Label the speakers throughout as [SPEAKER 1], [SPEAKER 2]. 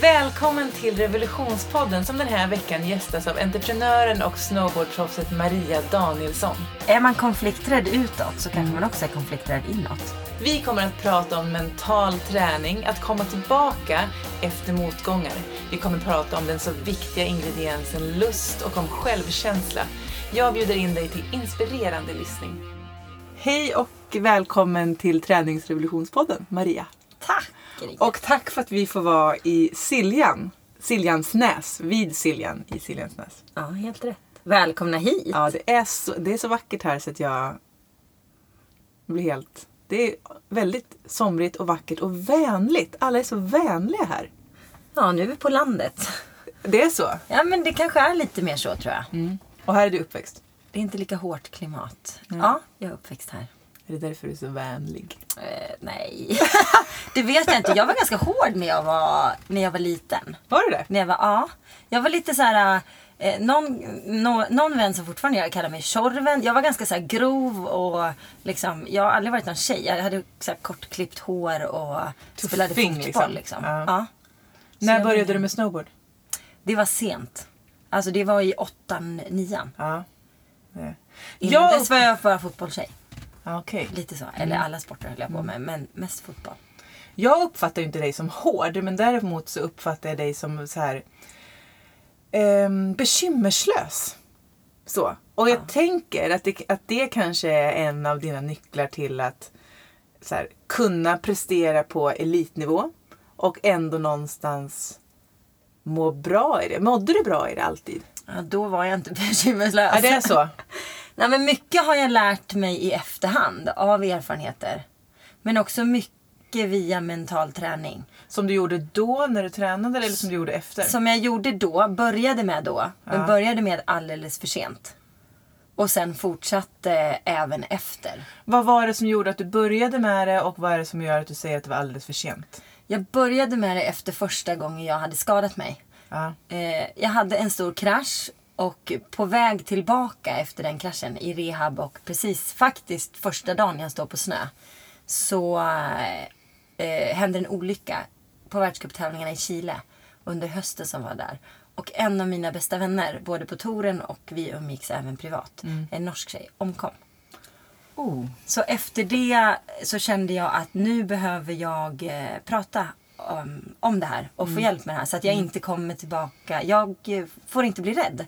[SPEAKER 1] Välkommen till Revolutionspodden som den här veckan gästas av entreprenören och snowboardproffset Maria Danielsson.
[SPEAKER 2] Är man konflikträdd utåt så kanske man också är konflikträdd inåt.
[SPEAKER 1] Vi kommer att prata om mental träning, att komma tillbaka efter motgångar. Vi kommer att prata om den så viktiga ingrediensen lust och om självkänsla. Jag bjuder in dig till inspirerande lyssning. Hej och välkommen till Träningsrevolutionspodden, Maria.
[SPEAKER 2] Tack!
[SPEAKER 1] Och tack för att vi får vara i Siljan. Siljansnäs, vid Siljan i Siljansnäs.
[SPEAKER 2] Ja, helt rätt. Välkomna hit!
[SPEAKER 1] Ja, det är så, det är så vackert här så att jag blir helt... Det är väldigt somrigt och vackert och vänligt. Alla är så vänliga här.
[SPEAKER 2] Ja, nu är vi på landet.
[SPEAKER 1] Det är så?
[SPEAKER 2] Ja, men det kanske är lite mer så tror jag.
[SPEAKER 1] Och här är du uppväxt?
[SPEAKER 2] Det är inte lika hårt klimat. Ja, jag är uppväxt här.
[SPEAKER 1] Är det därför du är så vänlig?
[SPEAKER 2] Eh, nej, det vet jag inte. Jag var ganska hård när jag var, när jag var liten.
[SPEAKER 1] Var du det?
[SPEAKER 2] När jag var, ja. Jag var lite så här... Eh, någon, nå- någon vän som fortfarande gör kallar mig Tjorven. Jag var ganska så grov och liksom, jag har aldrig varit någon tjej. Jag hade så kortklippt hår och spelade
[SPEAKER 1] Tuffing,
[SPEAKER 2] fotboll.
[SPEAKER 1] liksom.
[SPEAKER 2] Liksom.
[SPEAKER 1] Ja.
[SPEAKER 2] Ja.
[SPEAKER 1] När
[SPEAKER 2] jag
[SPEAKER 1] började du med snowboard?
[SPEAKER 2] Det var sent. Alltså det var i åttan, nian.
[SPEAKER 1] Ja. Det.
[SPEAKER 2] Innan
[SPEAKER 1] Jag-
[SPEAKER 2] dess var jag bara fotbollstjej.
[SPEAKER 1] Ja, Okej.
[SPEAKER 2] Lite så. Eller alla sporter höll jag på med. Men mest fotboll.
[SPEAKER 1] Jag uppfattar ju inte dig som hård, men däremot så uppfattar jag dig som så här ehm, bekymmerslös. Så. Och jag tänker att det, att det kanske är en av dina nycklar till att så här, kunna prestera på elitnivå och ändå någonstans må bra i det. Mådde du bra i det alltid?
[SPEAKER 2] Ja, då var jag inte bekymmerslös.
[SPEAKER 1] Ja, det är så.
[SPEAKER 2] Nej, men mycket har jag lärt mig i efterhand av erfarenheter. Men också mycket via mental träning.
[SPEAKER 1] Som du gjorde då när du tränade eller som du gjorde efter?
[SPEAKER 2] Som jag gjorde då, började med då. Men började med alldeles för sent. Och sen fortsatte även efter.
[SPEAKER 1] Vad var det som gjorde att du började med det och vad är det som gör att du säger att det var alldeles för sent?
[SPEAKER 2] Jag började med det efter första gången jag hade skadat mig.
[SPEAKER 1] Ja.
[SPEAKER 2] Eh, jag hade en stor krasch och på väg tillbaka efter den kraschen i rehab och precis faktiskt första dagen jag står på snö så eh, hände en olycka på världscuptävlingarna i Chile under hösten som var där. Och en av mina bästa vänner, både på touren och vi umgicks även privat, en norsk tjej, omkom.
[SPEAKER 1] Oh.
[SPEAKER 2] Så efter det så kände jag att nu behöver jag eh, prata om, om det här och få hjälp med det här. Så att jag inte kommer tillbaka. Jag eh, får inte bli rädd.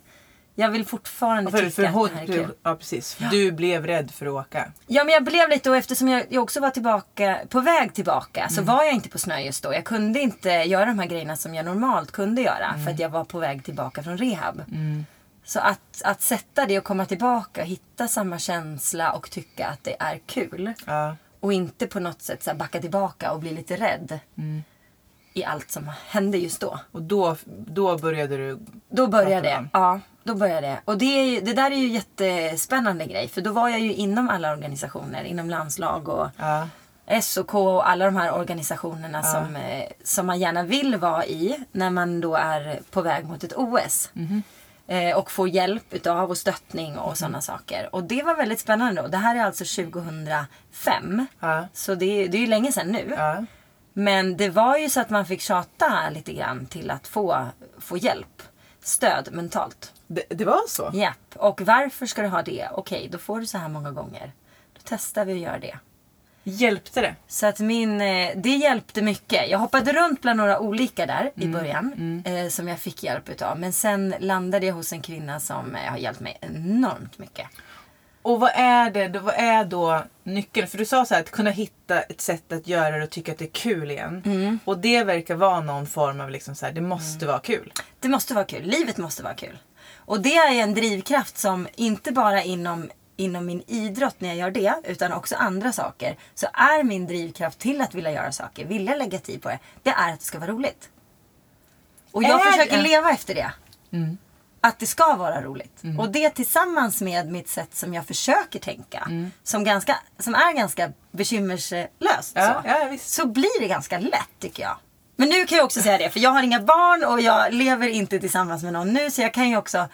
[SPEAKER 2] Jag vill fortfarande
[SPEAKER 1] För,
[SPEAKER 2] tycka
[SPEAKER 1] för hon,
[SPEAKER 2] att det här är
[SPEAKER 1] du,
[SPEAKER 2] kul.
[SPEAKER 1] ja, precis. Du blev rädd för att åka.
[SPEAKER 2] Ja men jag blev lite och eftersom jag, jag också var tillbaka, på väg tillbaka så var jag inte på snö just då. Jag kunde inte göra de här grejerna som jag normalt kunde göra för att jag var på väg tillbaka från rehab. Så att, att sätta det och komma tillbaka och hitta samma känsla och tycka att det är kul.
[SPEAKER 1] Ja.
[SPEAKER 2] Och inte på något sätt så backa tillbaka och bli lite rädd. I allt som hände just då.
[SPEAKER 1] Och då, då började du...
[SPEAKER 2] Då började det. Ja, då började det. Och det, är det där är ju jättespännande grej. För då var jag ju inom alla organisationer. Inom landslag och
[SPEAKER 1] Ja.
[SPEAKER 2] SOK och alla de här organisationerna som, eh, som man gärna vill vara i när man då är på väg mot ett OS. Eh, och få hjälp utav och stöttning och sådana saker. Och det var väldigt spännande då. Det här är alltså 2005.
[SPEAKER 1] Ja.
[SPEAKER 2] Så det, det är ju länge sedan nu. Men det var ju så att man fick tjata lite grann till att få, få hjälp. Stöd mentalt.
[SPEAKER 1] Det, det var så?
[SPEAKER 2] Japp. Och varför ska du ha det? Okej, då får du så här många gånger. Då testar vi att göra det.
[SPEAKER 1] Hjälpte det?
[SPEAKER 2] Så att min, eh, det hjälpte mycket. Jag hoppade runt bland några olika där i början. Eh, som jag fick hjälp utav. Men sen landade jag hos en kvinna som eh, har hjälpt mig enormt mycket.
[SPEAKER 1] Och vad är det, vad är då nyckeln? För du sa så här att kunna hitta ett sätt att göra det och tycka att det är kul igen.
[SPEAKER 2] Mm.
[SPEAKER 1] Och det verkar vara någon form av liksom så här, det måste vara kul.
[SPEAKER 2] Det måste vara kul. Livet måste vara kul. Och det är en drivkraft som inte bara inom, inom min idrott när jag gör det, utan också andra saker. Så är min drivkraft till att vilja göra saker, vilja lägga tid på det, det är att det ska vara roligt. Och jag
[SPEAKER 1] Är
[SPEAKER 2] försöker
[SPEAKER 1] det?
[SPEAKER 2] leva efter det. Att det ska vara roligt. Och det tillsammans med mitt sätt som jag försöker tänka, som, ganska, som är ganska bekymmerslöst.
[SPEAKER 1] Ja,
[SPEAKER 2] så,
[SPEAKER 1] ja,
[SPEAKER 2] så blir det ganska lätt tycker jag. Men nu kan jag också säga det, för jag har inga barn och jag lever inte tillsammans med någon nu. Så jag kan ju också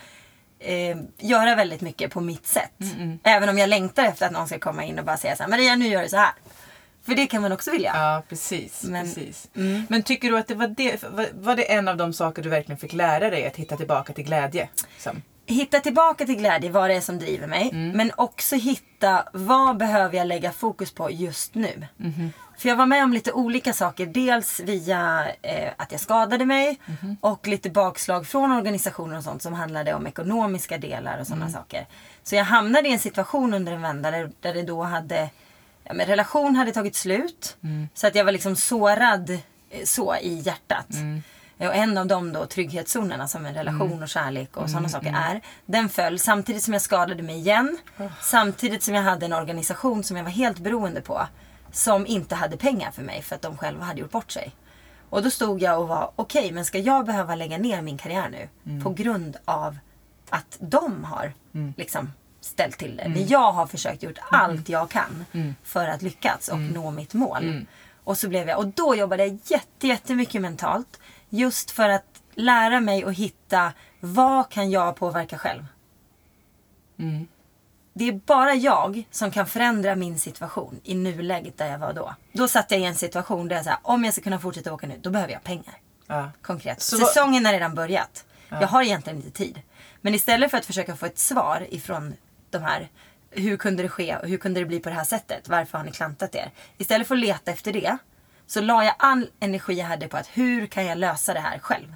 [SPEAKER 2] eh, göra väldigt mycket på mitt sätt. Även om jag längtar efter att någon ska komma in och bara säga så här, Maria nu gör du så här. För det kan man också vilja.
[SPEAKER 1] Ja, precis.
[SPEAKER 2] Men-
[SPEAKER 1] precis.
[SPEAKER 2] Mm.
[SPEAKER 1] Men tycker du att det var, det var, det en av de saker du verkligen fick lära dig? Att hitta tillbaka till glädje? Liksom?
[SPEAKER 2] Hitta tillbaka till glädje, vad det är som driver mig. Men också hitta, vad behöver jag lägga fokus på just nu? För jag var med om lite olika saker. Dels via eh, att jag skadade mig och lite bakslag från organisationer och sånt som handlade om ekonomiska delar och sådana saker. Så jag hamnade i en situation under en vända där, där det då hade, ja, men relation hade tagit slut. Så att jag var liksom sårad eh, så i hjärtat. Och en av dem då, trygghetszonerna som en relation och kärlek och sådana saker är. Den föll samtidigt som jag skadade mig igen. Samtidigt som jag hade en organisation som jag var helt beroende på. Som inte hade pengar för mig för att de själva hade gjort bort sig. Och då stod jag och var, okej men ska jag behöva lägga ner min karriär nu? På grund av att de har liksom ställt till det. När jag har försökt gjort allt jag kan för att lyckas och nå mitt mål. Och så blev jag, och då jobbade jag jätte, jättemycket mentalt. Just för att lära mig att hitta, vad kan jag påverka själv? Det är bara jag som kan förändra min situation i nuläget där jag var då. Då satt jag i en situation där jag sa, om jag ska kunna fortsätta åka nu, då behöver jag pengar.
[SPEAKER 1] Ja.
[SPEAKER 2] Konkret.
[SPEAKER 1] Så
[SPEAKER 2] Säsongen har redan börjat. Jag har egentligen inte tid. Men istället för att försöka få ett svar ifrån de här hur kunde det ske och hur kunde det bli på det här sättet? Varför har ni klantat er? Istället för att leta efter det så la jag all energi jag hade på att hur kan jag lösa det här själv?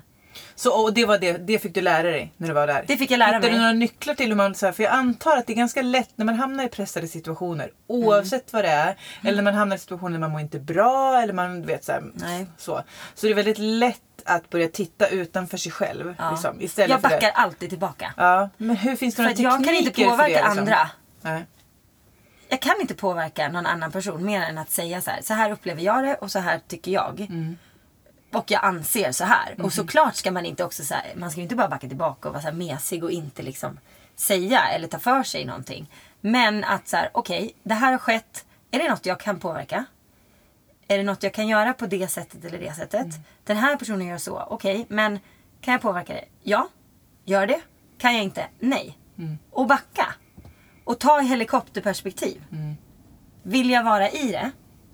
[SPEAKER 1] Så, och det, var det, det fick du lära dig när du var där?
[SPEAKER 2] Det fick jag lära
[SPEAKER 1] Hittade
[SPEAKER 2] mig.
[SPEAKER 1] du några nycklar till hur man... Så här, för jag antar att det är ganska lätt när man hamnar i pressade situationer. Oavsett vad det är. Eller när man hamnar i situationer där man mår inte bra. Eller man vet så, här,
[SPEAKER 2] Nej.
[SPEAKER 1] så. Så det är väldigt lätt att börja titta utanför sig själv.
[SPEAKER 2] Ja.
[SPEAKER 1] Liksom, istället
[SPEAKER 2] jag
[SPEAKER 1] för
[SPEAKER 2] backar
[SPEAKER 1] det.
[SPEAKER 2] alltid tillbaka.
[SPEAKER 1] Ja, men hur finns det
[SPEAKER 2] För
[SPEAKER 1] några
[SPEAKER 2] att jag kan inte
[SPEAKER 1] tekniker för
[SPEAKER 2] påverka
[SPEAKER 1] det, liksom?
[SPEAKER 2] andra.
[SPEAKER 1] Nej.
[SPEAKER 2] Jag kan inte påverka någon annan person mer än att säga så här. Så här upplever jag det och så här tycker jag.
[SPEAKER 1] Mm.
[SPEAKER 2] Och jag anser så här. Och såklart ska man inte också så här, man ska inte bara backa tillbaka och vara så här mesig och inte liksom säga eller ta för sig någonting. Men att så här, okej, det här har skett. Är det något jag kan påverka? Är det något jag kan göra på det sättet eller det sättet? Den här personen gör så, okej, men kan jag påverka det? Ja, gör det. Kan jag inte? Nej. Och backa. Och ta helikopterperspektiv. Vill jag vara i det?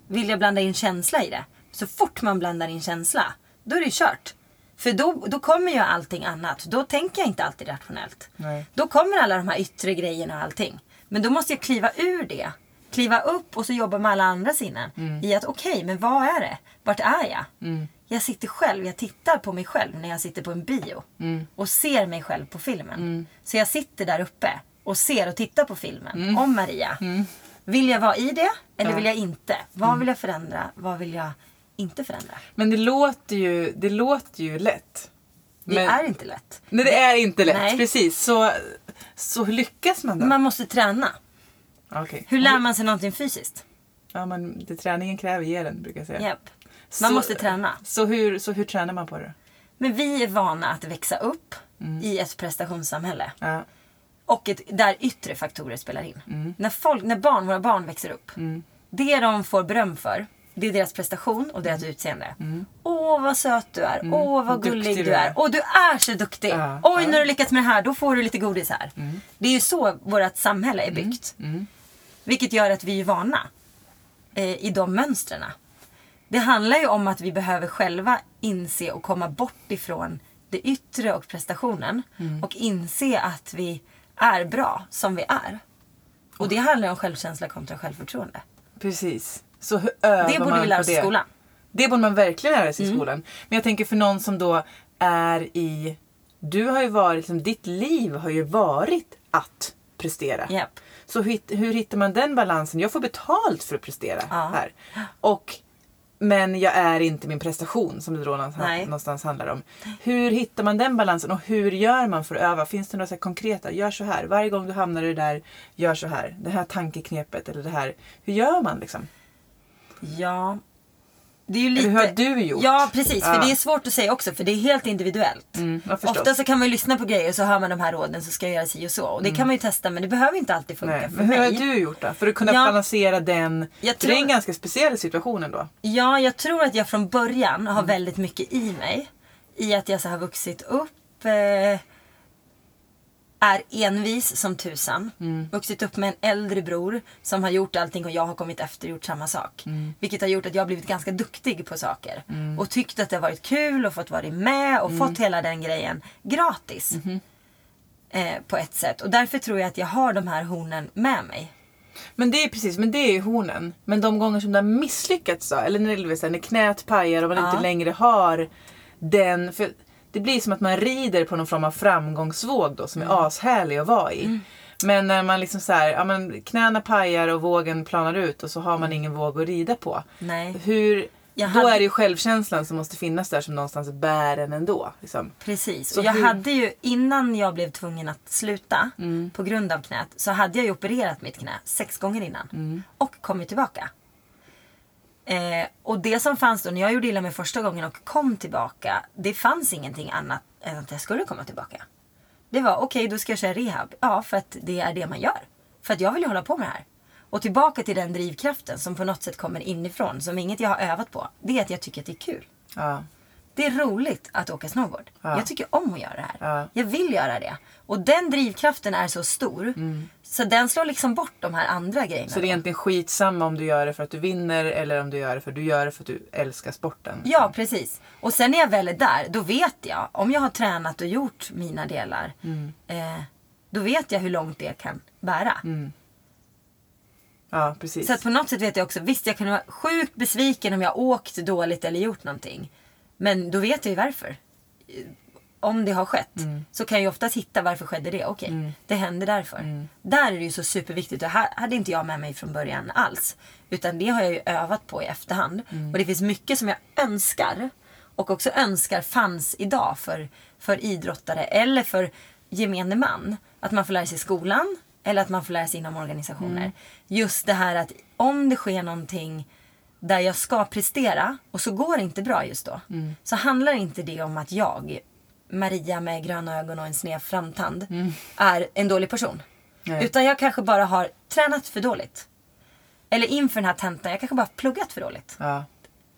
[SPEAKER 2] Vill jag blanda in känsla i det? Så fort man blandar in känsla, då är det kört. För då, då kommer ju allting annat. Då tänker jag inte alltid rationellt.
[SPEAKER 1] Nej.
[SPEAKER 2] Då kommer alla de här yttre grejerna och allting. Men då måste jag kliva ur det. Kliva upp och så jobba med alla andra sinnen. I att okej, men vad är det? Vart är jag? Jag sitter själv, jag tittar på mig själv när jag sitter på en bio. Och ser mig själv på filmen. Så jag sitter där uppe och ser och tittar på filmen om Maria. Vill jag vara i det eller
[SPEAKER 1] Ja.
[SPEAKER 2] vill jag inte? Vad vill jag förändra? Vad vill jag inte förändra?
[SPEAKER 1] Men det låter ju, det låter ju lätt.
[SPEAKER 2] Det
[SPEAKER 1] Men-
[SPEAKER 2] är inte lätt.
[SPEAKER 1] Nej, det är inte lätt.
[SPEAKER 2] Nej.
[SPEAKER 1] Precis. Så, så lyckas man då?
[SPEAKER 2] Man måste träna.
[SPEAKER 1] Okej.
[SPEAKER 2] Hur lär man sig någonting fysiskt?
[SPEAKER 1] Ja, men det träningen kräver ger den, brukar jag säga.
[SPEAKER 2] Japp. Man
[SPEAKER 1] Så-
[SPEAKER 2] måste träna.
[SPEAKER 1] Så hur, så hur tränar man på det?
[SPEAKER 2] Men vi är vana att växa upp
[SPEAKER 1] Mm.
[SPEAKER 2] i ett prestationssamhälle.
[SPEAKER 1] Ja.
[SPEAKER 2] Och ett, där yttre faktorer spelar in.
[SPEAKER 1] Mm.
[SPEAKER 2] När, folk, när barn, våra barn växer upp. Det de får beröm för, det är deras prestation och deras utseende. Åh vad söt du är. Åh vad
[SPEAKER 1] Duktig
[SPEAKER 2] gullig
[SPEAKER 1] du
[SPEAKER 2] är. Åh du är så duktig.
[SPEAKER 1] Ja,
[SPEAKER 2] Oj
[SPEAKER 1] ja.
[SPEAKER 2] när du lyckats med det här, då får du lite godis här. Det är ju så vårt samhälle är byggt. Vilket gör att vi är vana eh, i de mönstren. Det handlar ju om att vi behöver själva inse och komma bort ifrån det yttre och prestationen. Och inse att vi är bra som vi är. Och det handlar om självkänsla kontra självförtroende.
[SPEAKER 1] Precis. Så hur övar
[SPEAKER 2] Det borde
[SPEAKER 1] man
[SPEAKER 2] vi lära oss i skolan.
[SPEAKER 1] Det borde man verkligen lära sig i
[SPEAKER 2] Mm.
[SPEAKER 1] skolan. Men jag tänker för någon som då är i... Du har ju varit, liksom, ditt liv har ju varit att prestera.
[SPEAKER 2] Japp.
[SPEAKER 1] Så hur, hur hittar man den balansen? Jag får betalt för att prestera
[SPEAKER 2] Ja.
[SPEAKER 1] här. Och, men jag är inte min prestation som det då någonstans,
[SPEAKER 2] Nej.
[SPEAKER 1] någonstans handlar om. Hur hittar man den balansen och hur gör man för att öva? Finns det några så konkreta? Gör så här. Varje gång du hamnar i det där, gör så här. Det här tankeknepet eller det här. Hur gör man liksom?
[SPEAKER 2] Ja. Det är ju lite...
[SPEAKER 1] Eller hur har du gjort?
[SPEAKER 2] Ja precis, för
[SPEAKER 1] Ja.
[SPEAKER 2] det är svårt att säga också för det är helt individuellt.
[SPEAKER 1] Mm.
[SPEAKER 2] Ofta så kan man ju lyssna på grejer och så hör man de här råden så ska jag göra si och så. Och det kan man ju testa men det behöver inte alltid funka
[SPEAKER 1] Nej.
[SPEAKER 2] för
[SPEAKER 1] Men hur
[SPEAKER 2] mig.
[SPEAKER 1] har du gjort då? För att kunna
[SPEAKER 2] Ja.
[SPEAKER 1] balansera den.
[SPEAKER 2] Jag
[SPEAKER 1] är en
[SPEAKER 2] tror-
[SPEAKER 1] ganska speciell situation ändå.
[SPEAKER 2] Ja, jag tror att jag från början
[SPEAKER 1] Mm.
[SPEAKER 2] har väldigt mycket i mig. I att jag så har vuxit upp. Eh, är envis som tusan. Vuxit upp med en äldre bror som har gjort allting och jag har kommit efter och gjort samma sak. Vilket har gjort att jag har blivit ganska duktig på saker. Och tyckt att det har varit kul och fått vara med och fått hela den grejen gratis. Eh, på ett sätt. Och därför tror jag att jag har de här hornen med mig.
[SPEAKER 1] Men det är precis, men det är ju hornen. Men de gånger som det har misslyckats då, eller när, det säga, när knät pajar och man
[SPEAKER 2] Ja.
[SPEAKER 1] inte längre har den... För det blir som att man rider på någon form av framgångsvåg då som är
[SPEAKER 2] Mm.
[SPEAKER 1] ashärlig att vara i. Men när man liksom så här, ja men knäna pajar och vågen planar ut och så har man ingen våg att rida på.
[SPEAKER 2] Nej.
[SPEAKER 1] Hur,
[SPEAKER 2] Jag
[SPEAKER 1] då
[SPEAKER 2] hade-
[SPEAKER 1] är det ju självkänslan som måste finnas där som någonstans bär en ändå. Liksom.
[SPEAKER 2] Precis.
[SPEAKER 1] Så
[SPEAKER 2] och jag
[SPEAKER 1] hur-
[SPEAKER 2] hade ju, innan jag blev tvungen att sluta
[SPEAKER 1] Mm.
[SPEAKER 2] på grund av knät, så hade jag ju opererat mitt knä sex gånger innan.
[SPEAKER 1] Mm.
[SPEAKER 2] Och kommit tillbaka. Eh, och det som fanns då när jag gjorde illa mig första gången och kom tillbaka, det fanns ingenting annat än att jag skulle komma tillbaka. Det var okej, då ska jag köra rehab. Ja, för att det är det man gör. För att jag vill ju hålla på med det här. Och tillbaka till den drivkraften som på något sätt kommer inifrån, som inget jag har övat på. Det är att jag tycker att det är kul.
[SPEAKER 1] Ja.
[SPEAKER 2] Det är roligt att åka snowboard.
[SPEAKER 1] Ja.
[SPEAKER 2] Jag tycker om att göra det här.
[SPEAKER 1] Ja.
[SPEAKER 2] Jag vill göra det. Och den drivkraften är så stor. Så den slår liksom bort de här andra grejerna.
[SPEAKER 1] Mm. Så det är egentligen skitsamma om du gör det för att du vinner eller om du gör det för att du gör det för att du älskar sporten.
[SPEAKER 2] Ja, precis. Och sen när jag väl är där, då vet jag. Om jag har tränat och gjort mina delar.
[SPEAKER 1] Mm.
[SPEAKER 2] Eh, då vet jag hur långt det kan bära.
[SPEAKER 1] Ja, precis.
[SPEAKER 2] Så att på något sätt vet jag också, visst jag kan vara sjukt besviken om jag åkt dåligt eller gjort någonting. Men då vet jag ju varför. Om det har skett så kan jag ju oftast hitta varför skedde det. Okej, det hände därför. Där är det ju så superviktigt. Det här hade inte jag med mig från början alls. Utan det har jag ju övat på i efterhand. Och det finns mycket som jag önskar. Och också önskar fanns idag för, för idrottare eller för gemene man. Att man får lära sig i skolan eller att man får lära sig inom organisationer. Just det här att om det sker någonting där jag ska prestera och så går det inte bra just då. Så handlar inte det om att jag, Maria med gröna ögon och en sned framtand, är en dålig person.
[SPEAKER 1] Nej.
[SPEAKER 2] Utan jag kanske bara har tränat för dåligt. Eller inför den här tentan, jag kanske bara har pluggat för dåligt.
[SPEAKER 1] Ja.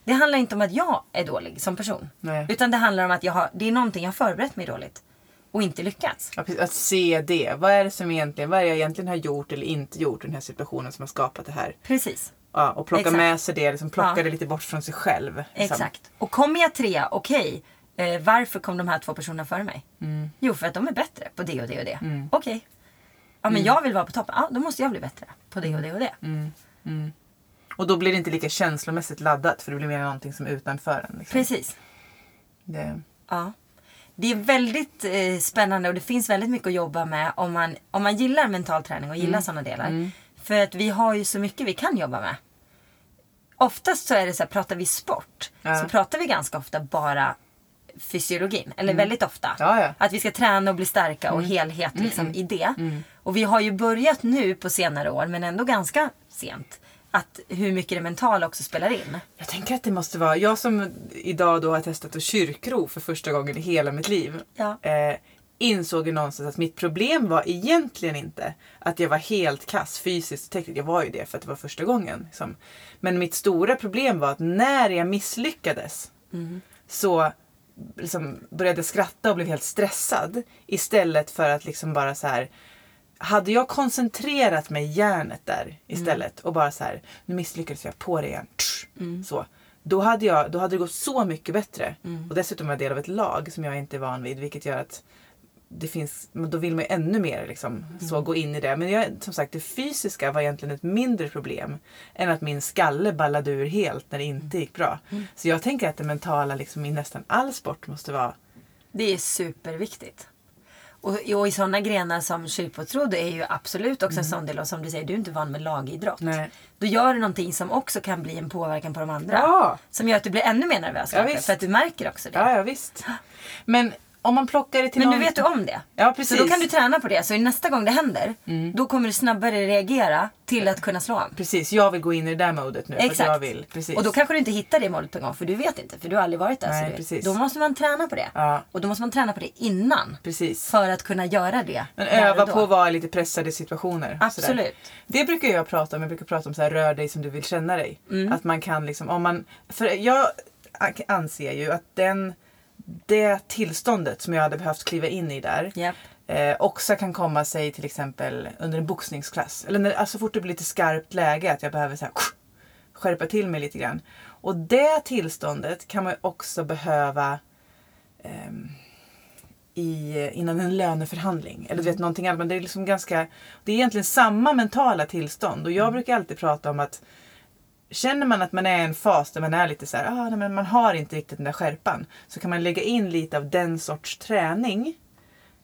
[SPEAKER 2] Det handlar inte om att jag är dålig som person.
[SPEAKER 1] Nej.
[SPEAKER 2] Utan det handlar om att jag har, det är någonting jag har förberett mig dåligt. Och inte lyckats.
[SPEAKER 1] Ja. Att se det. Vad är det som egentligen, vad är det jag egentligen har gjort eller inte gjort i den här situationen som har skapat det här?
[SPEAKER 2] Precis.
[SPEAKER 1] Ja, och plocka
[SPEAKER 2] Exakt.
[SPEAKER 1] med sig det, liksom plocka
[SPEAKER 2] Ja.
[SPEAKER 1] det lite bort från sig själv. liksom.
[SPEAKER 2] Exakt. Och kommer jag trea, okej. Eh, varför kom de här två personerna före mig?
[SPEAKER 1] Mm.
[SPEAKER 2] Jo, för att de är bättre på det och det och det. Okej. Ja, men jag vill vara på toppen. Ja, då måste jag bli bättre på det och det och det.
[SPEAKER 1] Mm. Och då blir det inte lika känslomässigt laddat för det blir mer någonting som är utanför en. Liksom.
[SPEAKER 2] Precis.
[SPEAKER 1] Det,
[SPEAKER 2] Ja. Det är väldigt eh, spännande och det finns väldigt mycket att jobba med om man, om man gillar mental träning och gillar
[SPEAKER 1] Mm.
[SPEAKER 2] sådana delar. För att vi har ju så mycket vi kan jobba med. Oftast så är det så här, pratar vi sport
[SPEAKER 1] Ja.
[SPEAKER 2] så pratar vi ganska ofta bara fysiologin. Eller väldigt ofta.
[SPEAKER 1] Mm. Ja, ja.
[SPEAKER 2] Att vi ska träna och bli starka och helhet liksom, i det. Och vi har ju börjat nu på senare år, men ändå ganska sent. Att hur mycket det mentala också spelar in.
[SPEAKER 1] Jag tänker att det måste vara, jag som idag då har testat att kyrkro för första gången i hela mitt liv.
[SPEAKER 2] Ja.
[SPEAKER 1] Eh, insåg ju någonstans att mitt problem var egentligen inte att jag var helt kass fysiskt och tekniskt. Jag var ju det för att det var första gången. Liksom. Men mitt stora problem var att när jag misslyckades så liksom började jag skratta och blev helt stressad. Istället för att liksom bara så här hade jag koncentrerat mig hjärnet där istället och bara så här, nu misslyckades jag på det igen. Tsch, Så. Då hade, jag, då hade det gått så mycket bättre. Och dessutom var jag del av ett lag som jag inte är van vid. Vilket gör att det finns, men då vill man ju ännu mer liksom, så gå in i det. Men jag, som sagt, det fysiska var egentligen ett mindre problem än att min skalle ballade ur helt när det inte gick bra. Så jag tänker att det mentala liksom, i nästan all sport måste vara
[SPEAKER 2] Det är superviktigt. Och, och i sådana grenar som kyrkpåtrodd är ju absolut också en sån del. Och som du säger, du är inte van med lagidrott.
[SPEAKER 1] Mm. Nej.
[SPEAKER 2] Då gör du någonting som också kan bli en påverkan på de andra.
[SPEAKER 1] Ja.
[SPEAKER 2] Som gör att du blir ännu mer nervös
[SPEAKER 1] Ja,
[SPEAKER 2] kanske. För att du märker också det.
[SPEAKER 1] Ja, ja visst. Men om man plockar det till
[SPEAKER 2] Men
[SPEAKER 1] någon...
[SPEAKER 2] nu vet du om det.
[SPEAKER 1] Ja, precis.
[SPEAKER 2] Så då kan du träna på det. Så nästa gång det händer, då kommer du snabbare reagera till att kunna slå om.
[SPEAKER 1] Precis, jag vill gå in i det där modet nu för
[SPEAKER 2] Exakt.
[SPEAKER 1] jag vill. Precis.
[SPEAKER 2] Och då kanske du inte hittar det målet på en gång för du vet inte. För du har aldrig varit där.
[SPEAKER 1] Nej, precis.
[SPEAKER 2] Då måste man träna på det.
[SPEAKER 1] Ja.
[SPEAKER 2] Och då måste man träna på det innan.
[SPEAKER 1] Precis.
[SPEAKER 2] För att kunna göra det.
[SPEAKER 1] Men öva på att vara i lite pressade situationer.
[SPEAKER 2] Absolut.
[SPEAKER 1] Sådär. Det brukar jag prata om. Jag brukar prata om så här, rör dig som du vill känna dig.
[SPEAKER 2] Mm.
[SPEAKER 1] Att man kan liksom, om man... För jag anser ju att den, det tillståndet som jag hade behövt kliva in i där.
[SPEAKER 2] Japp.
[SPEAKER 1] Eh, också kan komma sig till exempel under en boxningsklass. Eller när, alltså fort det blir lite skarpt läge att jag behöver så här, skärpa till mig lite grann. Och det tillståndet kan man också behöva ehm, i, innan en löneförhandling. Eller du vet någonting annat. Men det är liksom ganska, det är egentligen samma mentala tillstånd. Och jag brukar alltid prata om att Känner man att man är i en fas där man är lite så här, ah, nej, men man har inte riktigt den där skärpan. Så kan man lägga in lite av den sorts träning.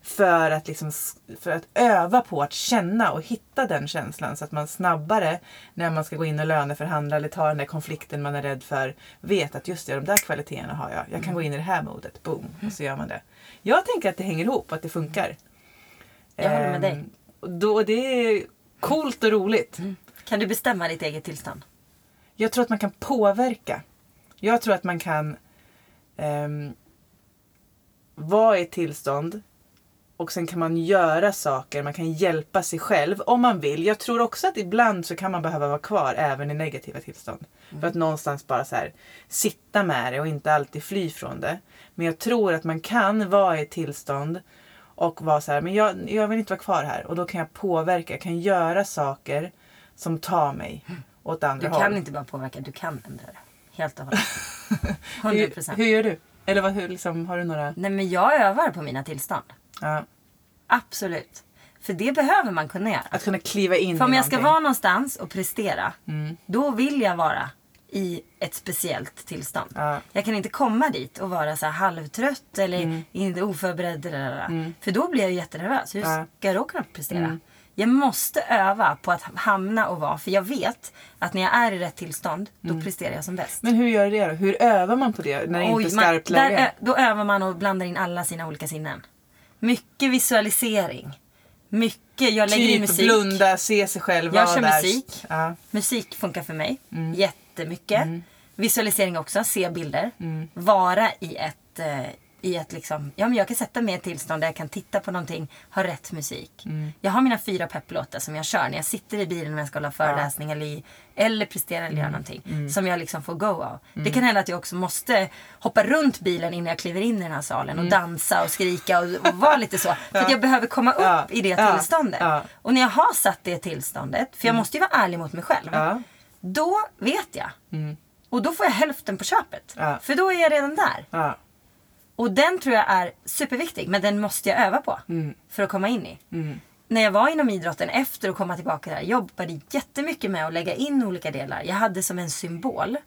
[SPEAKER 1] För att, liksom, för att öva på att känna och hitta den känslan. Så att man snabbare när man ska gå in och löneförhandla eller ta den där konflikten man är rädd för. Vet att just det, de där kvaliteterna har jag. Jag kan gå in i det här modet. Boom! Och så gör man det. Jag tänker att det hänger ihop, att det funkar.
[SPEAKER 2] Jag håller med dig.
[SPEAKER 1] Ehm, då, det är coolt och roligt.
[SPEAKER 2] Mm. Kan du bestämma ditt eget tillstånd?
[SPEAKER 1] Jag tror att man kan påverka. Jag tror att man kan um, vara i ett tillstånd och sen kan man göra saker, man kan hjälpa sig själv om man vill. Jag tror också att ibland så kan man behöva vara kvar även i negativa tillstånd. Mm. För att någonstans bara så här, sitta med det och inte alltid fly från det. Men jag tror att man kan vara i ett tillstånd och vara så här, men jag, jag vill inte vara kvar här. Och då kan jag påverka, jag kan göra saker som tar mig åt andra.
[SPEAKER 2] Du kan håll. inte bara påverka, du kan ändra det. Helt och hållet. 100
[SPEAKER 1] hur, hur gör du? Eller vad, hur, liksom, har du några?
[SPEAKER 2] Nej men jag övar på mina tillstånd. Ja. Absolut. För det behöver man kunna göra.
[SPEAKER 1] Att kunna kliva in
[SPEAKER 2] För om
[SPEAKER 1] i
[SPEAKER 2] jag ska vara någonstans och prestera. Mm. Då vill jag vara i ett speciellt tillstånd. Ja. Jag kan inte komma dit och vara så halvtrött eller mm. inte oförberedd. Mm. För då blir jag jättenervös. Hur ska jag då kunna prestera? Jag måste öva på att hamna och vara. För jag vet att när jag är i rätt tillstånd, då mm. presterar jag som bäst.
[SPEAKER 1] Men hur gör du det då? Hur övar man på det när det Oj, inte är skarpt läge?
[SPEAKER 2] Då övar man och blandar in alla sina olika sinnen. Mycket visualisering. Mycket. Jag lägger typ in musik.
[SPEAKER 1] blunda, se sig själv,
[SPEAKER 2] Jag kör där. musik. Ja. Musik funkar för mig. Mm. Jättemycket. Mm. Visualisering också, se bilder. Mm. Vara i ett, eh, i ett liksom, ja men jag kan sätta mig i ett tillstånd där jag kan titta på någonting, ha rätt musik. Mm. Jag har mina fyra pepplåtar som jag kör när jag sitter i bilen när jag ska hålla föreläsning ja. eller, eller prestera eller göra mm. någonting. Mm. Som jag liksom får go av. Det mm. kan hända att jag också måste hoppa runt bilen innan jag kliver in i den här salen och mm. dansa och skrika och, och vara lite så. För att jag behöver komma upp ja. i det ja. tillståndet. Och när jag har satt det tillståndet, för jag måste ju vara ärlig mot mig själv. Då vet jag. Och då får jag hälften på köpet. För då är jag redan där. Och den tror jag är superviktig, men den måste jag öva på mm. för att komma in i. Mm. När jag var inom idrotten efter att komma tillbaka där, jobbade jättemycket med att lägga in olika delar. Jag hade som en symbol.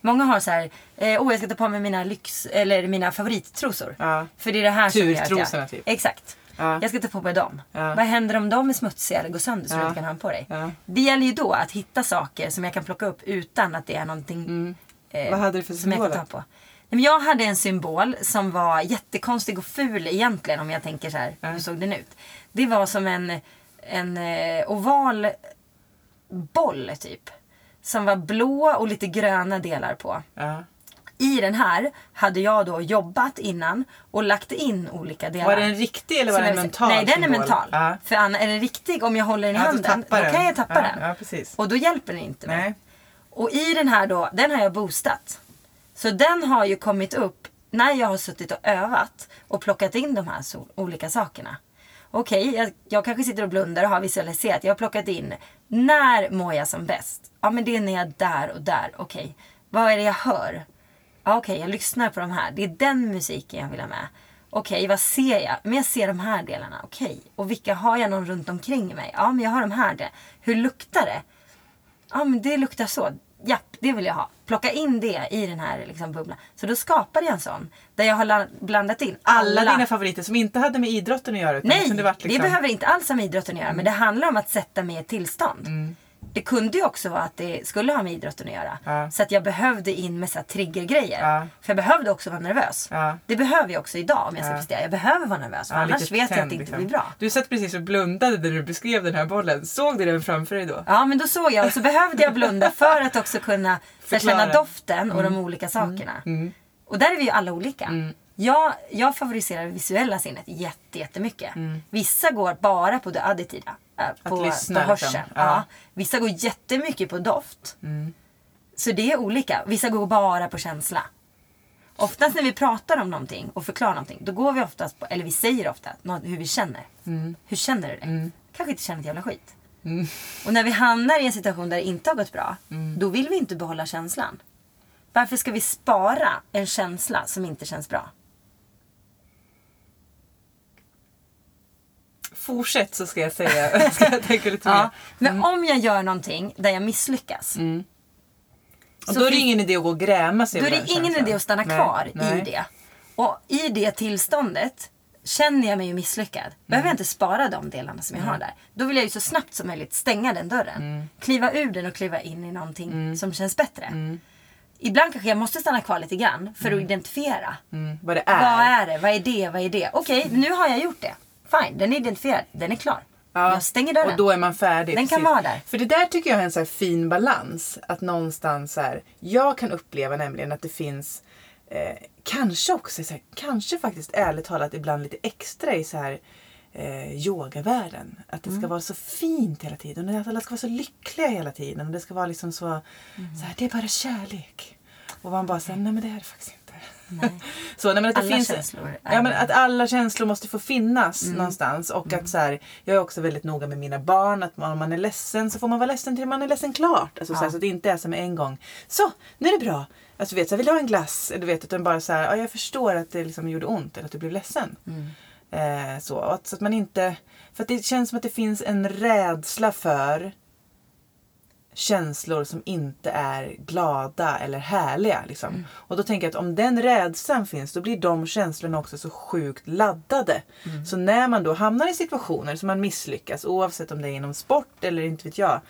[SPEAKER 2] Många har så här, eh, oh jag ska ta på mig mina lyx, eller mina favorittrosor. Ja. För det är det här som gör att jag... typ. Exakt. Ja. Jag ska ta på mig dem. Ja. Vad händer om de är smutsiga eller går sönder så ja. du inte kan ha dem på dig? Det gäller ju då att hitta saker som jag kan plocka upp utan att det är någonting mm.
[SPEAKER 1] eh, Vad hade du för som jag kan ta på.
[SPEAKER 2] Jag hade en symbol som var jättekonstig och ful egentligen om jag tänker så här. Mm. Hur såg den ut? Det var som en, en eh, oval boll typ. Som var blå och lite gröna delar på. Mm. I den här hade jag då jobbat innan och lagt in olika delar.
[SPEAKER 1] Var den riktig eller var den mental?
[SPEAKER 2] Nej, den är mental. Ja. För är den riktig, om jag håller den i handen, då kan jag tappa ja, den. Ja, och då hjälper den inte mig. Och i den här då, den har jag boostat. Så den har ju kommit upp när jag har suttit och övat och plockat in de här so olika sakerna. Okej, okay, jag, jag, kanske sitter och blundar och har visualiserat. Jag har plockat in när mår jag som bäst? Ja, men det är när jag är där och där. Okej, okay. vad är det jag hör? Ja, Okej, okay, jag lyssnar på de här. Det är den musiken jag vill ha med. Okej, vad ser jag? Men jag ser de här delarna. Okej, och vilka har jag någon runt omkring mig? Ja, men jag har de här. Hur luktar det? Ja, men det luktar så japp, det vill jag ha. Plocka in det i den här liksom, bubblan. Så då skapade jag en sån. Där jag har blandat in
[SPEAKER 1] alla. alla dina favoriter som inte hade med idrotten att göra.
[SPEAKER 2] Nej, det, liksom... det, behöver inte alls ha med idrotten att göra. Mm. Men det handlar om att sätta mig i ett tillstånd. Mm. Det kunde ju också vara att det skulle ha med idrotten att göra. Ja. Så att jag behövde in med så triggergrejer. Ja. För jag behövde också vara nervös. Ja. Det behöver jag också idag om jag ska ja. prestera. Jag behöver vara nervös. För annars vet jag att det inte liksom. blir bra.
[SPEAKER 1] Du satt precis och blundade när du beskrev den här bollen. Såg du den framför dig då?
[SPEAKER 2] Ja, men då såg jag. Och så behövde jag blunda för att också kunna känna doften och mm. de olika sakerna. Mm. Mm. Och där är vi ju alla olika. Mm. Jag, jag favoriserar det visuella sinnet jätte, jättemycket. Mm. Vissa går bara på det additiva. Äh, på, lyssna, på hörseln. Liksom. Ja. ja. Vissa går jättemycket på doft. Mm. Så det är olika. Vissa går bara på känsla. Oftast när vi pratar om någonting och förklarar någonting, då går vi oftast på, eller vi säger ofta hur vi känner. Hur känner du det? Kanske inte känner ett jävla skit. Och när vi hamnar i en situation där det inte har gått bra, då vill vi inte behålla känslan. Varför ska vi spara en känsla som inte känns bra?
[SPEAKER 1] Fortsätt så ska jag säga. ska jag tänka lite
[SPEAKER 2] Ja.
[SPEAKER 1] mer.
[SPEAKER 2] Men om jag gör någonting där jag misslyckas.
[SPEAKER 1] Och
[SPEAKER 2] så
[SPEAKER 1] då är det ingen idé att gå och gräma sig
[SPEAKER 2] Då är det ingen
[SPEAKER 1] känslan.
[SPEAKER 2] idé att stanna
[SPEAKER 1] Nej,
[SPEAKER 2] kvar
[SPEAKER 1] nej.
[SPEAKER 2] i det. Och i det tillståndet känner jag mig ju misslyckad. Behöver jag inte spara de delarna som jag har där. Då vill jag ju så snabbt som möjligt stänga den dörren. Kliva ur den och kliva in i någonting som känns bättre. Ibland kanske jag måste stanna kvar lite grann för att identifiera.
[SPEAKER 1] Mm, vad det är.
[SPEAKER 2] Vad är det? Vad är det? Vad är det? Okej, nu har jag gjort det. Fine, den är identifierad. Den är klar.
[SPEAKER 1] Ja,
[SPEAKER 2] Jag stänger dörren.
[SPEAKER 1] Och då är man färdig.
[SPEAKER 2] Den kan vara där.
[SPEAKER 1] För det där tycker jag är en så fin balans. Att någonstans så här, jag kan uppleva nämligen att det finns eh, kanske också, så här, kanske faktiskt ärligt talat ibland lite extra i så här eh, yogavärlden. Att det ska
[SPEAKER 2] Mm.
[SPEAKER 1] vara så fint hela tiden. Och att alla ska vara så lyckliga hela tiden. Och det ska vara liksom så,
[SPEAKER 2] Mm.
[SPEAKER 1] så här, det är bara kärlek. Och man bara säger nej men det är det faktiskt inte. Så, nej, men att det
[SPEAKER 2] Alla
[SPEAKER 1] finns,
[SPEAKER 2] känslor
[SPEAKER 1] ja, men att alla känslor måste få finnas någonstans. Och att så här, jag är också väldigt noga med mina barn. Att man, om man är ledsen så får man vara ledsen till man är ledsen klart. Alltså, så, här,
[SPEAKER 2] Ja.
[SPEAKER 1] så att det inte är som en gång. Så, nu är det bra. Alltså, du vet, så här, vill du ha en glass? Du vet, utan bara så här, ja, jag förstår att det liksom gjorde ont eller att du blev ledsen. Eh, så, att, så att man inte... För att det känns som att det finns en rädsla för känslor som inte är glada eller härliga. Liksom. Och då tänker jag att om den rädslan finns då blir de känslorna också så sjukt laddade. Så när man då hamnar i situationer som man misslyckas oavsett om det är inom sport eller inte vet jag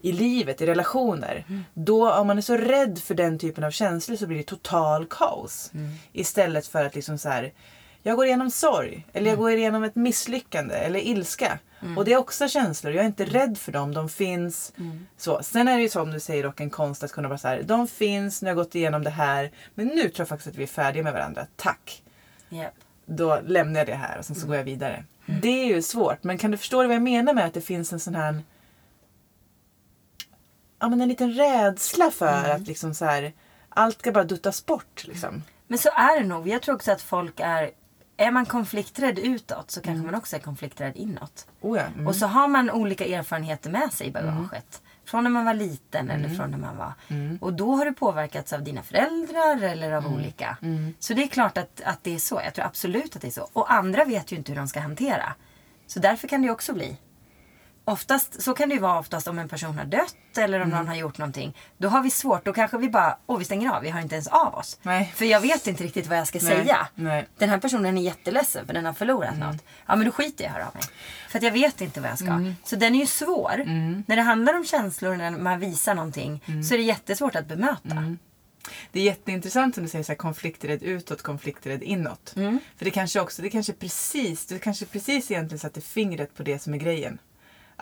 [SPEAKER 1] i livet, i relationer. Då om man är så rädd för den typen av känslor så blir det total kaos. Istället för att liksom så här jag går igenom sorg, eller jag går igenom ett misslyckande eller ilska. Och det är också känslor, jag är inte rädd för dem, de finns. Så. Sen är det ju som du säger dock en konst att kunna vara så här, de finns, nu har jag gått igenom det här, men nu tror jag faktiskt att vi är färdiga med varandra, tack.
[SPEAKER 2] Japp.
[SPEAKER 1] Då lämnar jag det här och sen så går jag vidare. Det är ju svårt, men kan du förstå vad jag menar med att det finns en sån här Ja men en liten rädsla för att liksom så här allt ska bara duttas bort liksom.
[SPEAKER 2] Men så är det nog. Jag tror också att folk är... Är man konflikträdd utåt så kanske man också är konflikträdd inåt.
[SPEAKER 1] Oh ja. mm.
[SPEAKER 2] Och så har man olika erfarenheter med sig i bagaget. Från när man var liten eller från när man var... Och då har du påverkats av dina föräldrar eller av olika. Så det är klart att, att det är så. Jag tror absolut att det är så. Och andra vet ju inte hur de ska hantera. Så därför kan det också bli. Oftast, så kan det ju vara oftast om en person har dött eller om
[SPEAKER 1] Mm.
[SPEAKER 2] någon har gjort någonting. Då har vi svårt. Då kanske vi bara, åh vi stänger av. Vi har inte ens av oss.
[SPEAKER 1] Nej.
[SPEAKER 2] För jag vet inte riktigt vad jag ska
[SPEAKER 1] Nej,
[SPEAKER 2] säga.
[SPEAKER 1] nej.
[SPEAKER 2] Den här personen är jätteledsen för den har förlorat
[SPEAKER 1] Mm.
[SPEAKER 2] något. Ja men då skiter jag i av mig. För att jag vet inte vad jag ska.
[SPEAKER 1] Mm.
[SPEAKER 2] Så den är ju svår. När det handlar om känslor, när man visar någonting.
[SPEAKER 1] Mm.
[SPEAKER 2] Så är det jättesvårt att bemöta.
[SPEAKER 1] Det är jätteintressant som du säger, så här, konflikträdd utåt, konflikträdd inåt.
[SPEAKER 2] Mm.
[SPEAKER 1] För det kanske också, det kanske precis, du kanske precis egentligen satte fingret på det som är grejen.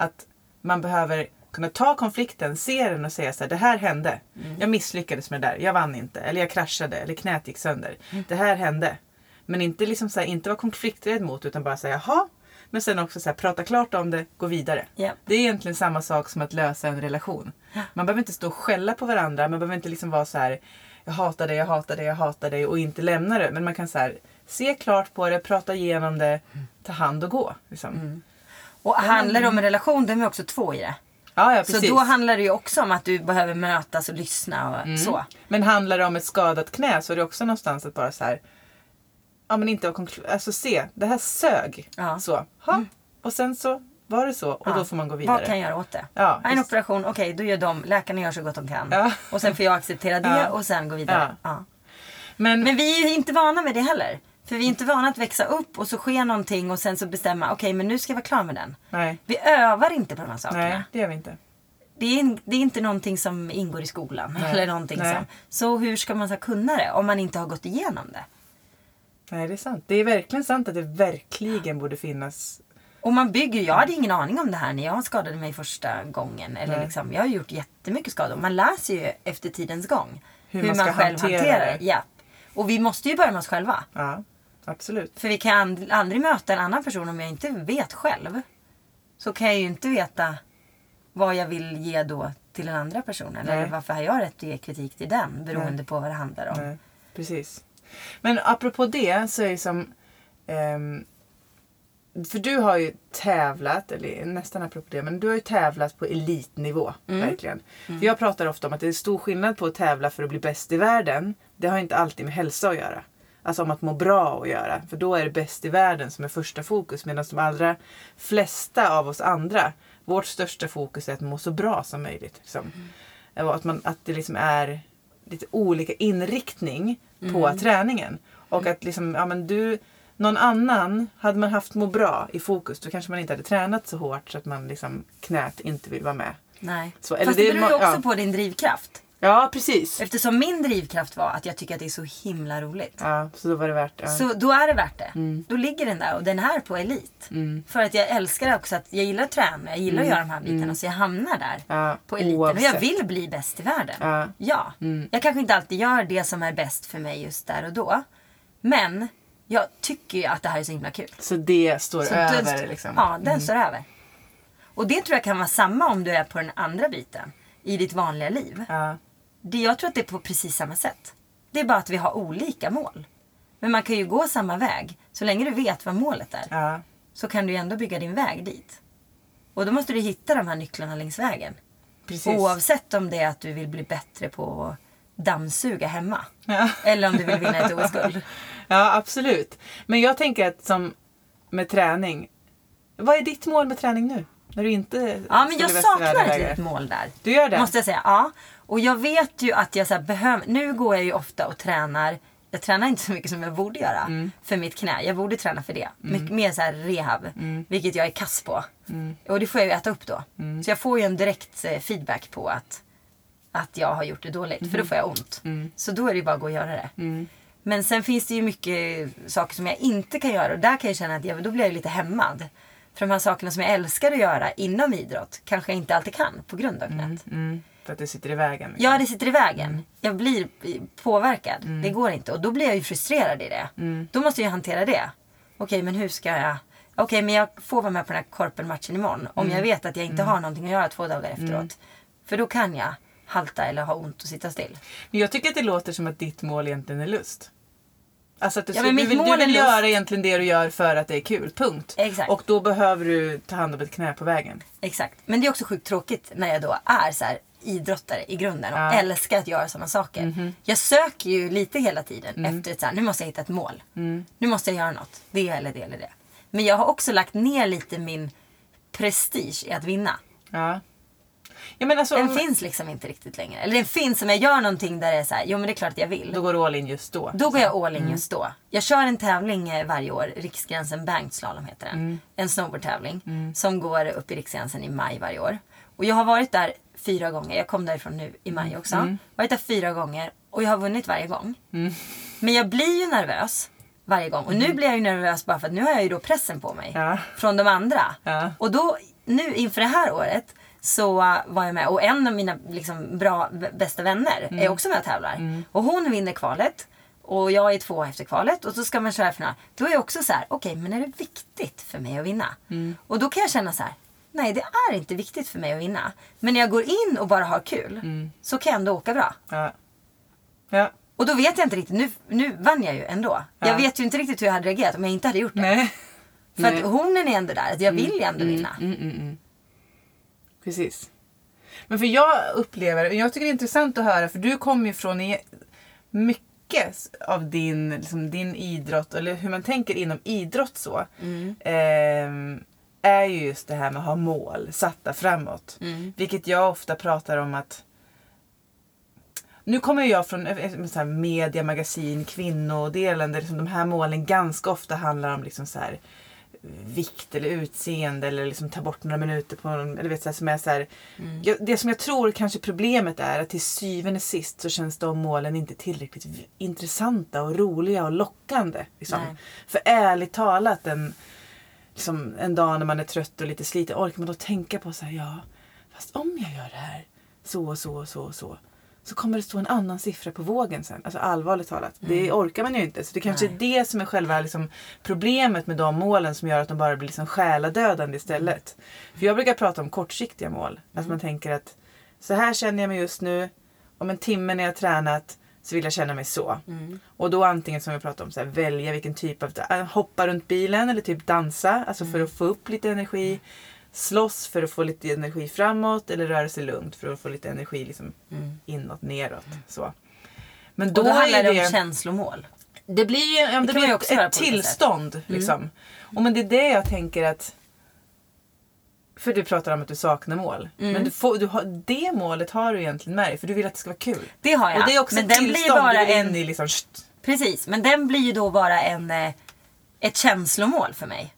[SPEAKER 1] Att man behöver kunna ta konflikten, se den och säga så här, det här hände.
[SPEAKER 2] Mm.
[SPEAKER 1] Jag misslyckades med det där, jag vann inte. Eller jag kraschade, eller knät gick sönder.
[SPEAKER 2] Mm.
[SPEAKER 1] Det här hände. Men inte liksom så här, inte vara konflikträdd mot, utan bara säga jaha. Men sen också så här, prata klart om det, gå vidare.
[SPEAKER 2] Ja.
[SPEAKER 1] Det är egentligen samma sak som att lösa en relation. Man behöver inte stå och skälla på varandra. Man behöver inte liksom vara så här. Jag hatar dig, jag hatar dig, jag hatar dig och inte lämna det. Men man kan så här, se klart på det, prata igenom det, ta hand och gå. Liksom.
[SPEAKER 2] Mm. Och handlar det om en relation, då är vi också två i det.
[SPEAKER 1] Ja, ja,
[SPEAKER 2] Så då handlar det ju också om att du behöver mötas och lyssna och
[SPEAKER 1] Mm.
[SPEAKER 2] så.
[SPEAKER 1] Men handlar det om ett skadat knä så är det också någonstans att bara så här. Ja men inte Alltså se, det här sög.
[SPEAKER 2] Ja. Mm.
[SPEAKER 1] Så. Ha. Och sen så var det så och
[SPEAKER 2] Ja.
[SPEAKER 1] då får man gå vidare.
[SPEAKER 2] Vad kan jag göra åt det?
[SPEAKER 1] Ja,
[SPEAKER 2] en
[SPEAKER 1] just-
[SPEAKER 2] operation, okej då gör de, läkarna gör så gott de kan.
[SPEAKER 1] Ja.
[SPEAKER 2] Och sen får jag acceptera det och sen gå vidare.
[SPEAKER 1] Men,
[SPEAKER 2] Men vi är ju inte vana med det heller. För vi är inte vana att växa upp och så sker någonting och sen så bestämma, okej men nu ska jag vara klar med den.
[SPEAKER 1] nej,
[SPEAKER 2] Vi övar inte på de här sakerna.
[SPEAKER 1] nej, det gör vi inte.
[SPEAKER 2] Det, är, det är inte någonting som ingår i skolan.
[SPEAKER 1] Nej.
[SPEAKER 2] Eller någonting
[SPEAKER 1] Nej.
[SPEAKER 2] som. Så hur ska man så kunna det om man inte har gått igenom det?
[SPEAKER 1] Nej, det är sant. Det är verkligen sant att det verkligen borde finnas.
[SPEAKER 2] Och man bygger, jag hade ingen aning om det här när jag skadade mig första gången. Eller
[SPEAKER 1] Nej.
[SPEAKER 2] liksom, jag har gjort jättemycket skador. Man läser ju efter tidens gång.
[SPEAKER 1] Hur man ska hantera det.
[SPEAKER 2] Ja. Och vi måste ju börja med oss själva.
[SPEAKER 1] Ja, absolut.
[SPEAKER 2] För vi kan aldrig möta en annan person om jag inte vet själv. Så kan jag ju inte veta vad jag vill ge då till den andra personen.
[SPEAKER 1] Nej.
[SPEAKER 2] Eller varför har jag rätt att ge kritik till den. Beroende på vad det handlar om.
[SPEAKER 1] Nej, precis. Men apropå det så är det som... ehm, för du har ju tävlat, eller nästan apropå det, men du har ju tävlat på elitnivå. Verkligen. För jag pratar ofta om att det är stor skillnad på att tävla för att bli bäst i världen. Det har inte alltid med hälsa att göra. Alltså om att må bra att göra. För då är det bäst i världen som är första fokus. Medan de allra flesta av oss andra, vårt största fokus är att må så bra som möjligt. Liksom. Och Att, man, att det liksom är lite olika inriktning på träningen. Och att liksom, ja men du, någon annan, hade man haft må bra i fokus då kanske man inte hade tränat så hårt så att man liksom knät inte vill vara med.
[SPEAKER 2] Nej.
[SPEAKER 1] Så,
[SPEAKER 2] Fast
[SPEAKER 1] det
[SPEAKER 2] beror ju också
[SPEAKER 1] ja.
[SPEAKER 2] på din drivkraft.
[SPEAKER 1] Ja precis.
[SPEAKER 2] Eftersom min drivkraft var att jag tycker att det är så himla roligt.
[SPEAKER 1] Ja, så då var det värt ja.
[SPEAKER 2] Så då är det värt det.
[SPEAKER 1] Mm.
[SPEAKER 2] Då ligger den där och den är på elit. För att jag älskar också att jag gillar att träna, jag gillar att göra de här bitarna så jag hamnar där.
[SPEAKER 1] Mm. Ja,
[SPEAKER 2] På eliten. Och
[SPEAKER 1] oavsett.
[SPEAKER 2] jag vill bli bäst i världen.
[SPEAKER 1] Ja.
[SPEAKER 2] Ja. Jag kanske inte alltid gör det som är bäst för mig just där och då. Men jag tycker ju att det här är så himla kul.
[SPEAKER 1] Så det står
[SPEAKER 2] Så
[SPEAKER 1] över
[SPEAKER 2] den,
[SPEAKER 1] liksom.
[SPEAKER 2] Ja, den står över. Och det tror jag kan vara samma om du är på den andra biten. I ditt vanliga liv.
[SPEAKER 1] Ja.
[SPEAKER 2] Det, jag tror att det är på precis samma sätt. Det är bara att vi har olika mål. Men man kan ju gå samma väg. Så länge du vet vad målet är.
[SPEAKER 1] Ja.
[SPEAKER 2] Så kan du ju ändå bygga din väg dit. Och då måste du hitta de här nycklarna längs vägen.
[SPEAKER 1] Precis.
[SPEAKER 2] Oavsett om det är att du vill bli bättre på att dammsuga hemma.
[SPEAKER 1] Ja.
[SPEAKER 2] Eller om du vill vinna ett OS-guld.
[SPEAKER 1] ja, absolut. Men jag tänker att som med träning. Vad är ditt mål med träning nu? När du inte
[SPEAKER 2] Ja, men jag saknar ett litet mål där.
[SPEAKER 1] Du gör det?
[SPEAKER 2] Måste jag säga. Ja. Och jag vet ju att jag så behöver... Nu går jag ju ofta och tränar. Jag tränar inte så mycket som jag borde göra
[SPEAKER 1] Mm.
[SPEAKER 2] för mitt knä. Jag borde träna för det. Mycket mer så rehab.
[SPEAKER 1] Mm.
[SPEAKER 2] Vilket jag är kass på. Och det får jag ju äta upp då.
[SPEAKER 1] Mm.
[SPEAKER 2] Så jag får ju en direkt eh, feedback på att, att jag har gjort det dåligt.
[SPEAKER 1] Mm.
[SPEAKER 2] För då får jag ont. Så då är det ju bara att gå och göra det. Men sen finns det ju mycket saker som jag inte kan göra. Och där kan jag känna att jag, då blir jag lite hämmad. För de här sakerna som jag älskar att göra inom idrott kanske jag inte alltid kan på grund av knät.
[SPEAKER 1] Mm, för att det sitter i vägen. liksom.
[SPEAKER 2] Ja, det sitter i vägen. Jag blir påverkad. Det går inte. Och då blir jag ju frustrerad i det. Då måste jag hantera det. Okej, men hur ska jag... Okej, men jag får vara med på den här korpenmatchen imorgon. Om jag vet att jag inte har någonting att göra två dagar efteråt. För då kan jag halta eller ha ont och sitta still.
[SPEAKER 1] Men jag tycker att det låter som att ditt mål egentligen är lust. Alltså att du,
[SPEAKER 2] Ja,
[SPEAKER 1] du vill, du vill göra egentligen det du gör för att det är kul. Punkt.
[SPEAKER 2] Exakt.
[SPEAKER 1] Och då behöver du ta hand om ett knä på vägen.
[SPEAKER 2] Exakt. Men det är också sjukt tråkigt när jag då är så här idrottare i grunden och
[SPEAKER 1] Ja.
[SPEAKER 2] älskar att göra sådana saker. Jag söker ju lite hela tiden efter ett så här, nu måste jag hitta ett mål. Nu måste jag göra något. Det eller det eller det. Men jag har också lagt ner lite min prestige i att vinna.
[SPEAKER 1] Ja. Ja alltså,
[SPEAKER 2] Den
[SPEAKER 1] om-
[SPEAKER 2] finns liksom inte riktigt längre. Eller den finns om jag gör någonting där det är så här, jo men det är klart att jag vill.
[SPEAKER 1] då går du all in just då.
[SPEAKER 2] Då går jag all in just då. Jag kör en tävling eh, varje år. Riksgränsen Banked Slalom heter den. En snowboardtävling. Som går upp i Riksgränsen i maj varje år. Och jag har varit där fyra gånger. Jag kom därifrån nu i maj också. Varit där fyra gånger. Och jag har vunnit varje gång. Men jag blir ju nervös varje gång. Och nu blir jag ju nervös bara för att nu har jag ju då pressen på mig.
[SPEAKER 1] Ja.
[SPEAKER 2] Från de andra.
[SPEAKER 1] Ja.
[SPEAKER 2] Och då, nu inför det här året så uh, var jag med och en av mina liksom, bra, bästa vänner är också med och tävlar. Och hon vinner kvalet. Och jag är två efter kvalet och så ska man köra final. Då är jag också så här, okej men är det viktigt för mig att vinna? Och då kan jag känna så här, nej det är inte viktigt för mig att vinna. Men när jag går in och bara har kul så kan jag ändå åka bra.
[SPEAKER 1] Ja. Ja.
[SPEAKER 2] Och då vet jag inte riktigt, nu, nu vann jag ju ändå. Jag
[SPEAKER 1] Ja.
[SPEAKER 2] vet ju inte riktigt hur jag hade reagerat om jag inte hade gjort det.
[SPEAKER 1] Nej.
[SPEAKER 2] För
[SPEAKER 1] Nej.
[SPEAKER 2] att hornen är ändå där, att jag vill ju ändå vinna.
[SPEAKER 1] Precis. Men för jag upplever, och jag tycker det är intressant att höra för du kommer ju från i- mycket av din, liksom, din idrott, eller hur man tänker inom idrott så. ehm, är ju just det här med att ha mål satta framåt. Vilket jag ofta pratar om att nu kommer jag från eh, eh, så här media, magasin, kvinnodelen där liksom de här målen ganska ofta handlar om liksom så här, vikt eller utseende eller liksom ta bort några minuter på någon, eller vet, så här, som är så här, jag, Det som jag tror kanske problemet är att till syvende och sist så känns de målen inte tillräckligt intressanta och roliga och lockande. Liksom. För ärligt talat en, liksom, en dag när man är trött och lite sliten orkar man då tänka på så här, ja fast om jag gör det här så och så och så och så så kommer det stå en annan siffra på vågen sen. Alltså allvarligt talat. Det orkar man ju inte. Så det kanske är det som är själva liksom, problemet med de målen som gör att de bara blir liksom själadödande istället. För jag brukar prata om kortsiktiga mål. Att man tänker att så här känner jag mig just nu. Om en timme när jag tränat så vill jag känna mig så.
[SPEAKER 2] Mm.
[SPEAKER 1] Och då antingen som vi pratade om, så här, välja vilken typ av... äh, Hoppa runt bilen eller typ dansa. Alltså för
[SPEAKER 2] Mm.
[SPEAKER 1] att få upp lite energi. Slåss för att få lite energi framåt. Eller röra sig lugnt för att få lite energi liksom, inåt, neråt. Så. Men då,
[SPEAKER 2] Mm. Och då handlar
[SPEAKER 1] är
[SPEAKER 2] det
[SPEAKER 1] det...
[SPEAKER 2] om känslomål.
[SPEAKER 1] Det blir ju ja, det
[SPEAKER 2] kan
[SPEAKER 1] blir ett, ett tillstånd. Liksom. Och men det är det jag tänker att... För du pratar om att du saknar mål.
[SPEAKER 2] Mm.
[SPEAKER 1] Men du får, du har, det målet har du egentligen med dig för du vill att det ska vara kul.
[SPEAKER 2] Det har jag.
[SPEAKER 1] Och det är också
[SPEAKER 2] men
[SPEAKER 1] ett
[SPEAKER 2] den blir
[SPEAKER 1] tillstånd
[SPEAKER 2] bara
[SPEAKER 1] du
[SPEAKER 2] en...
[SPEAKER 1] i. Liksom.
[SPEAKER 2] Precis, men den blir ju då bara en, eh, ett känslomål för mig.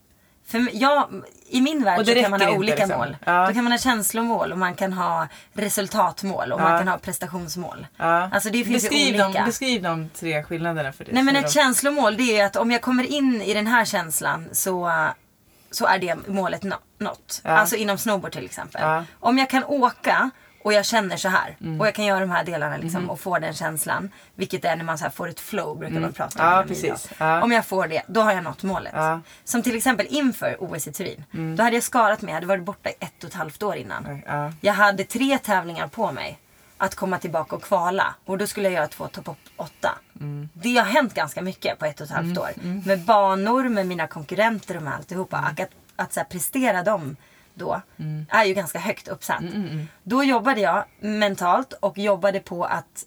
[SPEAKER 2] För jag, I min värld så kan man ha
[SPEAKER 1] inte,
[SPEAKER 2] olika
[SPEAKER 1] liksom.
[SPEAKER 2] mål.
[SPEAKER 1] Ja.
[SPEAKER 2] Då kan man ha känslomål och man kan ha resultatmål och
[SPEAKER 1] Ja.
[SPEAKER 2] man kan ha prestationsmål.
[SPEAKER 1] Ja.
[SPEAKER 2] Alltså det finns
[SPEAKER 1] beskriv,
[SPEAKER 2] ju olika.
[SPEAKER 1] de, beskriv de tre skillnaderna för dig.
[SPEAKER 2] Nej men ett
[SPEAKER 1] de-
[SPEAKER 2] känslomål det är att om jag kommer in i den här känslan så, så är det målet nå- nått.
[SPEAKER 1] Ja.
[SPEAKER 2] Alltså inom snowboard till exempel.
[SPEAKER 1] Ja. Mm.
[SPEAKER 2] Om jag kan åka och jag känner så här och jag kan göra de här delarna liksom, och få den känslan. Vilket är när man så får ett flow brukar man prata om.
[SPEAKER 1] Mm. Ja, precis. Ja.
[SPEAKER 2] Om jag får det, då har jag nått målet.
[SPEAKER 1] Ja. Mm.
[SPEAKER 2] Som till exempel inför OS i Turin. Då hade jag skadat mig, jag hade varit borta ett och ett halvt år innan.
[SPEAKER 1] Ja.
[SPEAKER 2] Jag hade tre tävlingar på mig att komma tillbaka och kvala. Och då skulle jag göra två topp 8. Det har hänt ganska mycket på ett och ett halvt år. Med banor, med mina konkurrenter och med alltihopa. Att, att så här, prestera dem då är ju ganska högt uppsatt. Då jobbade jag mentalt och jobbade på att,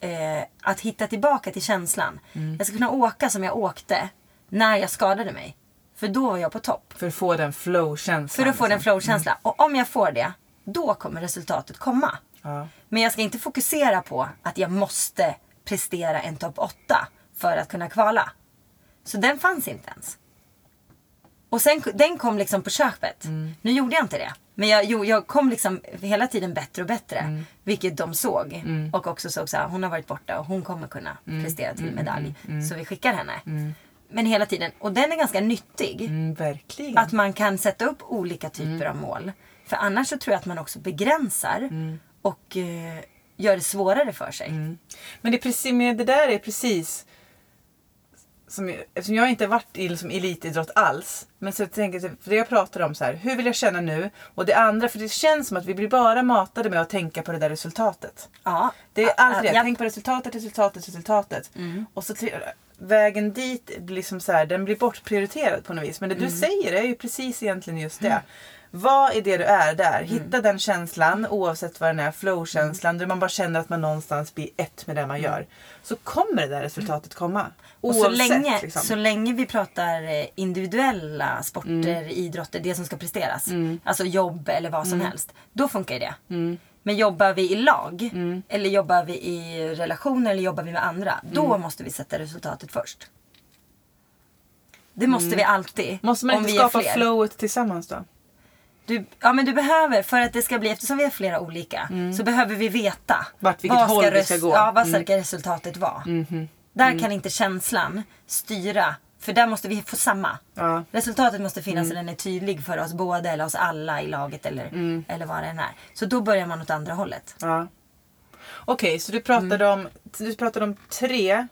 [SPEAKER 2] eh, att hitta tillbaka till känslan. Jag ska kunna åka som jag åkte när jag skadade mig. För då var jag på topp.
[SPEAKER 1] För att få den flow-känslan.
[SPEAKER 2] För att få den
[SPEAKER 1] liksom.
[SPEAKER 2] flow-känslan. Och om jag får det, då kommer resultatet komma.
[SPEAKER 1] Ja.
[SPEAKER 2] Men jag ska inte fokusera på att jag måste prestera en topp 8 för att kunna kvala. Så den fanns inte ens. Och sen, den kom liksom på köpet. Nu gjorde jag inte det. Men jag, jo, jag kom liksom hela tiden bättre och bättre. Vilket de såg. Och också såg så här, hon har varit borta och hon kommer kunna prestera till medalj. Så vi skickar henne. Men hela tiden. Och den är ganska nyttig.
[SPEAKER 1] Mm, verkligen.
[SPEAKER 2] Att man kan sätta upp olika typer av mål. För annars så tror jag att man också begränsar och eh, gör det svårare för sig.
[SPEAKER 1] Men det, precis, men det där är precis som, jag- eftersom jag inte varit i liksom elitidrott alls. Men så tänker jag, för det jag pratar om så här, hur vill jag känna nu? Och det andra, för det känns som att vi blir bara matade med att tänka på det där resultatet.
[SPEAKER 2] Ja,
[SPEAKER 1] Det är alltid det.
[SPEAKER 2] ja. Mm.
[SPEAKER 1] Tänk på resultatet, resultatet, resultatet. Och så vägen dit blir som så här, den blir bortprioriterad på något vis. Men det
[SPEAKER 2] Mm.
[SPEAKER 1] du säger är ju precis egentligen just det. Vad är det du är där?
[SPEAKER 2] Mm.
[SPEAKER 1] Hitta den känslan oavsett vad den är. Flow-känslan. Där man bara känner att man någonstans blir ett med det man gör. Så kommer det där resultatet komma.
[SPEAKER 2] Mm. Och
[SPEAKER 1] Oavsett.
[SPEAKER 2] så länge,
[SPEAKER 1] liksom.
[SPEAKER 2] så länge vi pratar eh, individuella sporter, idrotter, det som ska presteras. Alltså jobb eller vad som helst. Då funkar det. Men jobbar vi i lag, eller jobbar vi i relationer eller jobbar vi med andra. Då måste vi sätta resultatet först. Det måste vi alltid.
[SPEAKER 1] Måste man inte skapa flowet tillsammans då?
[SPEAKER 2] Du, ja men du behöver, för att det ska bli, eftersom vi är flera olika, så behöver vi veta.
[SPEAKER 1] Mm. Vart, vilket
[SPEAKER 2] vad
[SPEAKER 1] håll det
[SPEAKER 2] res-
[SPEAKER 1] ska gå. Mm.
[SPEAKER 2] Ja, vad ska resultatet vara. Där kan inte känslan styra. För där måste vi få samma.
[SPEAKER 1] Ja.
[SPEAKER 2] Resultatet måste finnas
[SPEAKER 1] Mm.
[SPEAKER 2] och den är tydlig för oss båda eller oss alla i laget eller, eller vad det än är. Så då börjar man åt andra hållet.
[SPEAKER 1] Ja. Okej, så du pratade,
[SPEAKER 2] Mm.
[SPEAKER 1] om, du pratade om tre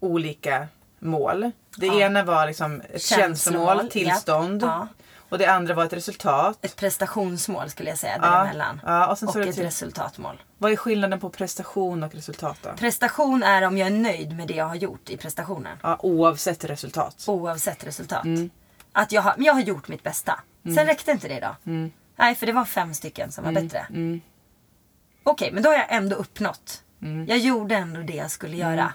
[SPEAKER 1] olika mål. Det
[SPEAKER 2] Ja.
[SPEAKER 1] ena var liksom ett känslomål,
[SPEAKER 2] Känslomål,
[SPEAKER 1] tillstånd.
[SPEAKER 2] ja.
[SPEAKER 1] Och det andra var ett resultat.
[SPEAKER 2] Ett prestationsmål skulle jag säga däremellan.
[SPEAKER 1] Ja, och det
[SPEAKER 2] ett
[SPEAKER 1] till-
[SPEAKER 2] resultatmål.
[SPEAKER 1] Vad är skillnaden på prestation och resultat då?
[SPEAKER 2] Prestation är om jag är nöjd med det jag har gjort i prestationen.
[SPEAKER 1] Ja, oavsett resultat.
[SPEAKER 2] Oavsett resultat.
[SPEAKER 1] Mm.
[SPEAKER 2] Att jag har, men jag har gjort mitt bästa. Sen räckte inte det då. Nej, för det var fem stycken som var
[SPEAKER 1] Mm.
[SPEAKER 2] bättre. Okej, men då har jag ändå uppnått. Jag gjorde ändå det jag skulle göra.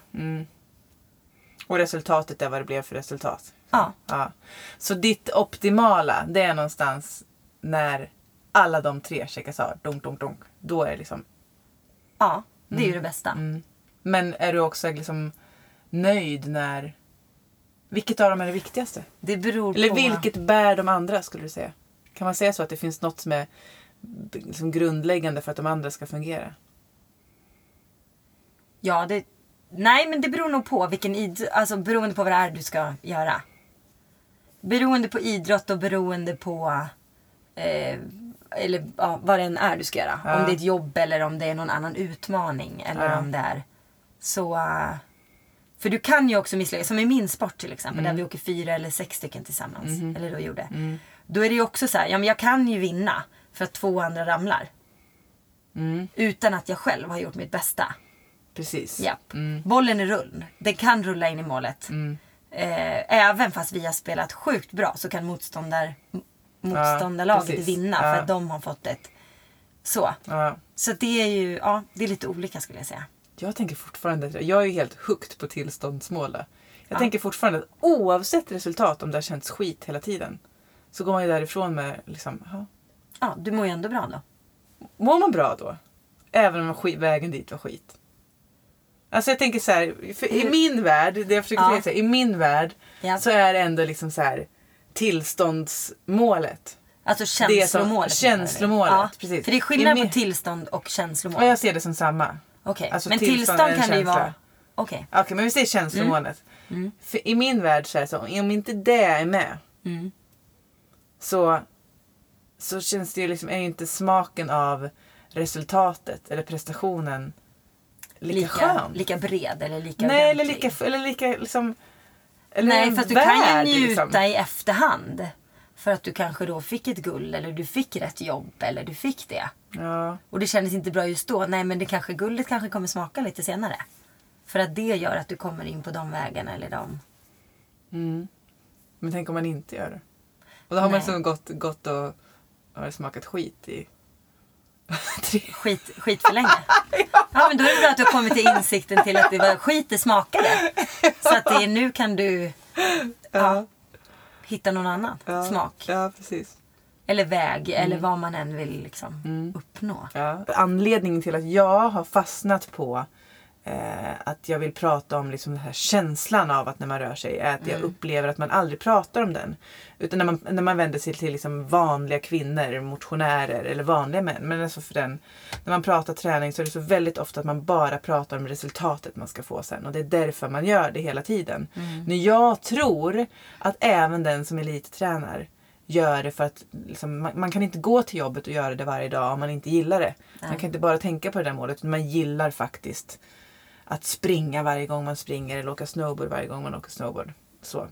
[SPEAKER 1] Och resultatet är vad det blev för resultat.
[SPEAKER 2] Ja.
[SPEAKER 1] Ja. Så ditt optimala, det är någonstans när alla de tre checkas av. Dunk, dunk, dunk. Då är det liksom
[SPEAKER 2] ja, det är
[SPEAKER 1] Mm.
[SPEAKER 2] ju det bästa.
[SPEAKER 1] Men är du också liksom nöjd när... Vilket av dem är det viktigaste?
[SPEAKER 2] Det beror
[SPEAKER 1] Eller
[SPEAKER 2] på...
[SPEAKER 1] vilket bär de andra skulle du säga? Kan man säga så att det finns något som är liksom grundläggande för att de andra ska fungera?
[SPEAKER 2] Ja, det... Nej, men det beror nog på vilken id... Alltså beroende på vad det är du ska göra. Beroende på idrott och beroende på... Eh, eller ja, vad det än är du ska göra.
[SPEAKER 1] Ja.
[SPEAKER 2] Om det är ett jobb eller om det är någon annan utmaning. Eller
[SPEAKER 1] Ja.
[SPEAKER 2] om det är... Så... eh, för du kan ju också misslyckas. Som i min sport till exempel.
[SPEAKER 1] Mm.
[SPEAKER 2] Där vi åker fyra eller sex stycken tillsammans.
[SPEAKER 1] Mm-hmm.
[SPEAKER 2] Eller då gjorde. Då är det ju också så här. Ja, men jag kan ju vinna. För att två andra ramlar.
[SPEAKER 1] Mm.
[SPEAKER 2] Utan att jag själv har gjort mitt bästa.
[SPEAKER 1] Precis.
[SPEAKER 2] Ja.
[SPEAKER 1] Mm.
[SPEAKER 2] Bollen är rund. Den kan rulla in i målet. Eh, även fast vi har spelat sjukt bra så kan motståndar, motståndarlaget
[SPEAKER 1] precis.
[SPEAKER 2] vinna
[SPEAKER 1] Ja.
[SPEAKER 2] för att de har fått ett... Så.
[SPEAKER 1] Ja.
[SPEAKER 2] Så det är ju ja, det är lite olika skulle jag säga.
[SPEAKER 1] Jag tänker fortfarande, jag är ju helt hooked på tillståndsmål. Jag
[SPEAKER 2] Ja.
[SPEAKER 1] tänker fortfarande att oavsett resultat, om det har känts skit hela tiden, så går man ju därifrån med liksom, ja.
[SPEAKER 2] Ja, du mår ju ändå bra då.
[SPEAKER 1] Mår man bra då? Även om vägen dit var skit. Alltså jag tänker så här, i min värld, det jag försöker
[SPEAKER 2] Ja.
[SPEAKER 1] säga, i min värld
[SPEAKER 2] Ja.
[SPEAKER 1] så är det ändå liksom så här tillståndsmålet.
[SPEAKER 2] Alltså
[SPEAKER 1] Det är som-
[SPEAKER 2] känslomålet.
[SPEAKER 1] känslomålet,
[SPEAKER 2] Ja,
[SPEAKER 1] precis.
[SPEAKER 2] För det är skillnad
[SPEAKER 1] I
[SPEAKER 2] på tillstånd och känslomål.
[SPEAKER 1] Och jag ser det som samma.
[SPEAKER 2] Okej,
[SPEAKER 1] alltså
[SPEAKER 2] men
[SPEAKER 1] tillstånd
[SPEAKER 2] tillstånd kan det ju vara. Okej.
[SPEAKER 1] Okej, men vi säger känslomålet.
[SPEAKER 2] Mm.
[SPEAKER 1] För i min värld så är det så, om inte det är med
[SPEAKER 2] Mm.
[SPEAKER 1] så, så känns det ju liksom, är ju inte smaken av resultatet eller prestationen lika,
[SPEAKER 2] Lika,
[SPEAKER 1] skön.
[SPEAKER 2] lika bred eller lika
[SPEAKER 1] Nej, eller lika, eller lika liksom... Eller
[SPEAKER 2] Nej,
[SPEAKER 1] en
[SPEAKER 2] fast du kan
[SPEAKER 1] värld,
[SPEAKER 2] ju njuta
[SPEAKER 1] liksom.
[SPEAKER 2] i efterhand. För att du kanske då fick ett guld eller du fick rätt jobb eller du fick det.
[SPEAKER 1] Ja,
[SPEAKER 2] Och det kändes inte bra just då. Nej men det kanske, guldet kanske kommer smaka lite senare. För att det gör att du kommer in på de vägarna eller de...
[SPEAKER 1] mm. Men tänk om man inte gör det. Och då har man
[SPEAKER 2] Nej.
[SPEAKER 1] så gått, gått och har smakat skit i
[SPEAKER 2] Skit, skit för länge. Ja men då är det bra att du har kommit till insikten till att det var skit det smakade. Så att det är, nu kan du ja, hitta någon annan
[SPEAKER 1] ja,
[SPEAKER 2] smak.
[SPEAKER 1] Ja, precis.
[SPEAKER 2] Eller väg eller vad man än vill liksom
[SPEAKER 1] Mm.
[SPEAKER 2] uppnå.
[SPEAKER 1] Anledningen till att jag har fastnat på att jag vill prata om liksom den här känslan av att när man rör sig är att jag upplever att man aldrig pratar om den. Utan när man, när man vänder sig till liksom vanliga kvinnor, motionärer eller vanliga män. Men alltså för den, när man pratar träning så är det så väldigt ofta att man bara pratar om resultatet man ska få sen. Och det är därför man gör det hela tiden. Men jag tror att även den som elittränar gör det för att liksom, man, man kan inte gå till jobbet och göra det varje dag om man inte gillar det. Man kan inte bara tänka på det där målet. utan Man gillar faktiskt att springa varje gång man springer eller åka snowboard varje gång man åker snowboard. Så.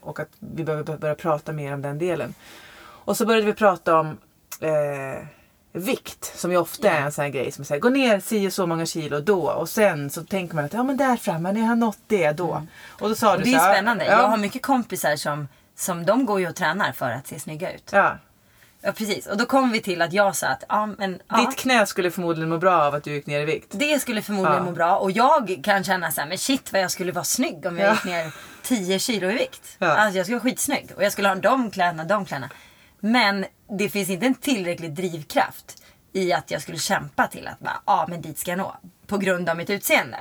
[SPEAKER 1] Och att vi behöver bör- börja prata mer om den delen. Och så började vi prata om eh, vikt som ju ofta är en sån här grej som säger gå ner si och så många kilo då och sen så tänker man att ja men där framme, när jag har nått det då. Och då sa
[SPEAKER 2] Och
[SPEAKER 1] du
[SPEAKER 2] det
[SPEAKER 1] så
[SPEAKER 2] är spännande.
[SPEAKER 1] Ja,
[SPEAKER 2] Jag har mycket kompisar som, som de går ju och tränar för att se snygga ut.
[SPEAKER 1] ja.
[SPEAKER 2] Ja precis. Och då kom vi till att jag sa att ja, men, ja,
[SPEAKER 1] Ditt knä skulle förmodligen må bra av att du gick ner i vikt.
[SPEAKER 2] det skulle förmodligen
[SPEAKER 1] Ja.
[SPEAKER 2] må bra. Och jag kan känna så här, men shit vad jag skulle vara snygg om jag
[SPEAKER 1] Ja.
[SPEAKER 2] gick ner 10 kilo i vikt.
[SPEAKER 1] Ja.
[SPEAKER 2] Alltså jag skulle vara skitsnygg. Och jag skulle ha de kläderna, de kläderna. Men det finns inte en tillräcklig drivkraft i att jag skulle kämpa till att bara, ja men dit ska jag nå. På grund av mitt utseende.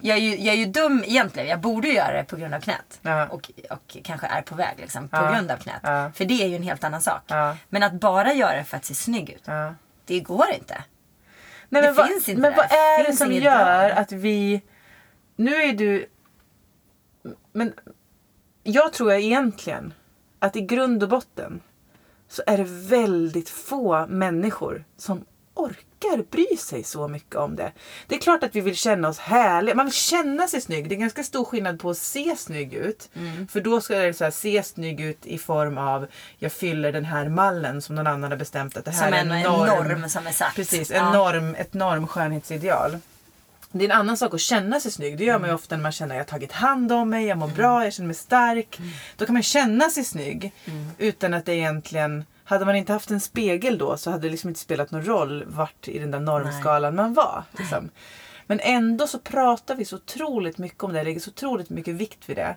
[SPEAKER 2] Jag är, ju, jag är ju dum egentligen. Jag borde ju göra det på grund av knät.
[SPEAKER 1] Ja.
[SPEAKER 2] Och, och kanske är på väg liksom, på
[SPEAKER 1] Ja.
[SPEAKER 2] grund av knät.
[SPEAKER 1] Ja.
[SPEAKER 2] För det är ju en helt annan sak. Men att bara göra det för att se snygg ut. Det går inte.
[SPEAKER 1] Nej,
[SPEAKER 2] Det
[SPEAKER 1] men vad,
[SPEAKER 2] finns inte
[SPEAKER 1] Men
[SPEAKER 2] där.
[SPEAKER 1] vad är det
[SPEAKER 2] Finns
[SPEAKER 1] som gör
[SPEAKER 2] bra.
[SPEAKER 1] att vi... Nu är du... Men jag tror jag egentligen att i grund och botten så är det väldigt få människor som orkar bry sig så mycket om det. Det är klart att vi vill känna oss härliga. Man vill känna sig snygg. Det är ganska stor skillnad på att se snygg ut.
[SPEAKER 2] Mm.
[SPEAKER 1] För då ska det så här, se snygg ut i form av jag fyller den här mallen som någon annan har bestämt att det här
[SPEAKER 2] Som
[SPEAKER 1] är
[SPEAKER 2] en,
[SPEAKER 1] en norm.
[SPEAKER 2] norm som är satt.
[SPEAKER 1] Precis, en
[SPEAKER 2] Ja.
[SPEAKER 1] norm, ett norm skönhetsideal. Det är en annan sak att känna sig snygg. Det gör
[SPEAKER 2] Mm.
[SPEAKER 1] man ju ofta när man känner att jag har tagit hand om mig, jag mår bra, jag känner mig stark.
[SPEAKER 2] Mm.
[SPEAKER 1] Då kan man känna sig snygg utan att det egentligen... Hade man inte haft en spegel då så hade det liksom inte spelat någon roll vart i den där normskalan man var. Liksom. Men ändå så pratar vi så otroligt mycket om det, lägger så otroligt mycket vikt vid det.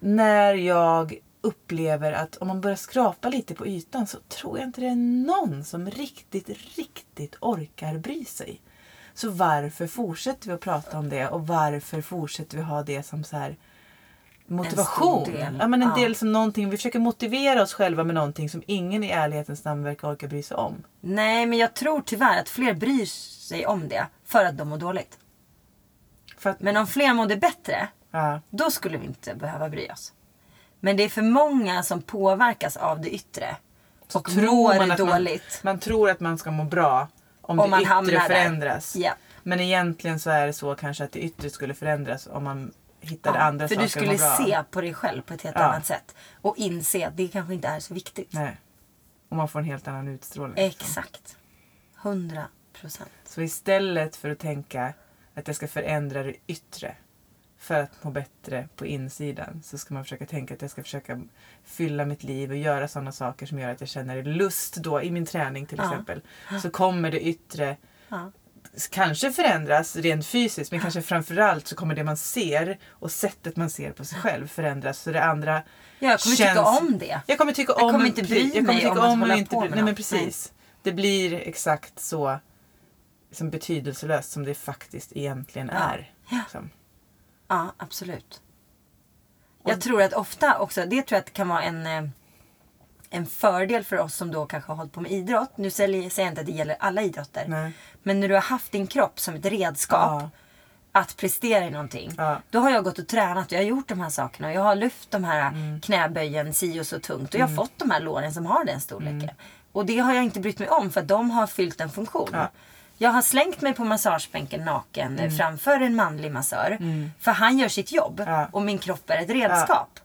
[SPEAKER 1] När jag upplever att om man börjar skrapa lite på ytan så tror jag inte det är någon som riktigt, riktigt orkar bry sig. Så varför fortsätter vi att prata om det och varför fortsätter vi ha det som så här motivation?
[SPEAKER 2] stor del.
[SPEAKER 1] Ja, men en
[SPEAKER 2] Ja.
[SPEAKER 1] del som någonting, vi försöker motivera oss själva med någonting som ingen i ärlighetens namn verkar orka bry sig om.
[SPEAKER 2] Nej, men jag tror tyvärr att fler bryr sig om det för att de mår dåligt.
[SPEAKER 1] Att,
[SPEAKER 2] Men om fler mådde bättre,
[SPEAKER 1] ja,
[SPEAKER 2] då skulle vi inte behöva bry oss. Men det är för många som påverkas av det yttre. och
[SPEAKER 1] tror
[SPEAKER 2] mår
[SPEAKER 1] man att man-
[SPEAKER 2] dåligt.
[SPEAKER 1] man tror att man ska må bra om,
[SPEAKER 2] Om
[SPEAKER 1] det yttre
[SPEAKER 2] där.
[SPEAKER 1] förändras.
[SPEAKER 2] Ja.
[SPEAKER 1] Men egentligen så är det så kanske att det yttre skulle förändras om man hittade
[SPEAKER 2] Ja,
[SPEAKER 1] andra
[SPEAKER 2] för
[SPEAKER 1] saker
[SPEAKER 2] du skulle se på dig själv på ett helt
[SPEAKER 1] Ja.
[SPEAKER 2] annat sätt. Och inse att det kanske inte är så viktigt.
[SPEAKER 1] Nej. Och man får en helt annan utstrålning.
[SPEAKER 2] Exakt. 100 procent.
[SPEAKER 1] Så istället för att tänka att jag ska förändra det yttre för att må bättre på insidan så ska man försöka tänka att jag ska försöka fylla mitt liv och göra sådana saker som gör att jag känner lust då i min träning till
[SPEAKER 2] Ja.
[SPEAKER 1] exempel. Så kommer det yttre. Kanske förändras rent fysiskt men kanske framförallt så kommer det man ser och sättet man ser på sig själv förändras. Så det andra
[SPEAKER 2] Jag kommer tycka
[SPEAKER 1] känns-
[SPEAKER 2] om det.
[SPEAKER 1] Jag kommer tycka
[SPEAKER 2] Jag
[SPEAKER 1] om...
[SPEAKER 2] kommer inte bry
[SPEAKER 1] jag kommer
[SPEAKER 2] mig
[SPEAKER 1] tycka
[SPEAKER 2] om att
[SPEAKER 1] om och
[SPEAKER 2] hålla
[SPEAKER 1] inte bry- Nej men
[SPEAKER 2] något.
[SPEAKER 1] precis. Det blir exakt så liksom, betydelselöst som det faktiskt egentligen
[SPEAKER 2] Ja.
[SPEAKER 1] är.
[SPEAKER 2] Ja.
[SPEAKER 1] Liksom.
[SPEAKER 2] Ja, absolut. Jag tror att ofta också, det tror jag att kan vara en, eh, en fördel för oss som då kanske har hållit på med idrott. Nu säger jag inte att det gäller alla idrotter.
[SPEAKER 1] Nej.
[SPEAKER 2] Men när du har haft din kropp som ett redskap
[SPEAKER 1] Ja.
[SPEAKER 2] att prestera i någonting.
[SPEAKER 1] Ja.
[SPEAKER 2] Då har jag gått och tränat och jag har gjort de här sakerna. Jag har lyft de här
[SPEAKER 1] Mm.
[SPEAKER 2] knäböjen si och så tungt. Och jag har fått de här låren som har den storleken.
[SPEAKER 1] Mm.
[SPEAKER 2] Och det har jag inte brytt mig om för att de har fyllt en funktion.
[SPEAKER 1] Ja. Mm.
[SPEAKER 2] Jag har slängt mig på massagebänken naken eh, framför en manlig massör. För han gör sitt jobb och min kropp är ett redskap.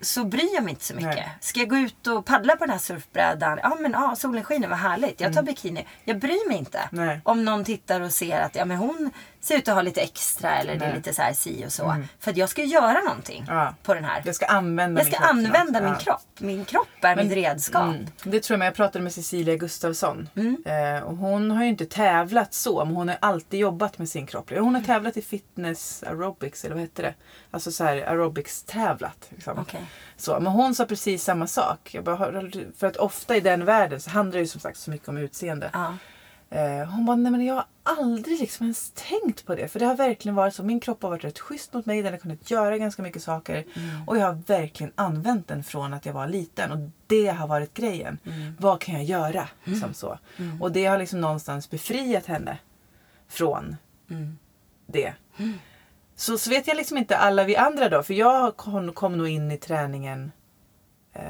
[SPEAKER 2] Så bryr jag mig inte så mycket.
[SPEAKER 1] Nej.
[SPEAKER 2] Ska jag gå ut och paddla på den här surfbrädan? Ja men ja, solen skiner, vad härligt. Jag tar bikini. Jag bryr mig inte.
[SPEAKER 1] Mm. Nej.
[SPEAKER 2] Om någon tittar och ser att ja, men hon ser ut att ha lite extra eller det är
[SPEAKER 1] Nej.
[SPEAKER 2] lite så här si och så. För att jag ska göra någonting
[SPEAKER 1] Ja.
[SPEAKER 2] på den här.
[SPEAKER 1] Jag ska använda
[SPEAKER 2] Jag
[SPEAKER 1] min
[SPEAKER 2] ska
[SPEAKER 1] kropp till
[SPEAKER 2] använda min
[SPEAKER 1] Ja.
[SPEAKER 2] kropp. Min kropp är mitt redskap.
[SPEAKER 1] Mm. Det tror jag, men jag pratade med Cecilia Gustafsson.
[SPEAKER 2] Mm.
[SPEAKER 1] Eh, och hon har ju inte tävlat så, men hon har alltid jobbat med sin kropp. Hon har tävlat i fitness aerobics, eller vad hette det? Alltså så här aerobics tävlat. Liksom.
[SPEAKER 2] Okej.
[SPEAKER 1] Så, men hon sa precis samma sak. Jag bara, "Har- för att ofta i den världen så handlar det ju som sagt så mycket om utseende.
[SPEAKER 2] Ja.
[SPEAKER 1] Eh, hon bara, nej men jag har aldrig liksom ens tänkt på det. För det har verkligen varit så. Min kropp har varit rätt schysst mot mig. Den har kunnat göra ganska mycket saker. Och jag har verkligen använt den från att jag var liten. Och det har varit grejen. Vad kan jag göra? Liksom så. Och det har liksom någonstans befriat henne från
[SPEAKER 2] Mm.
[SPEAKER 1] det. Så, så vet jag liksom inte alla vi andra då. För jag kom, kom nog in i träningen. Eh,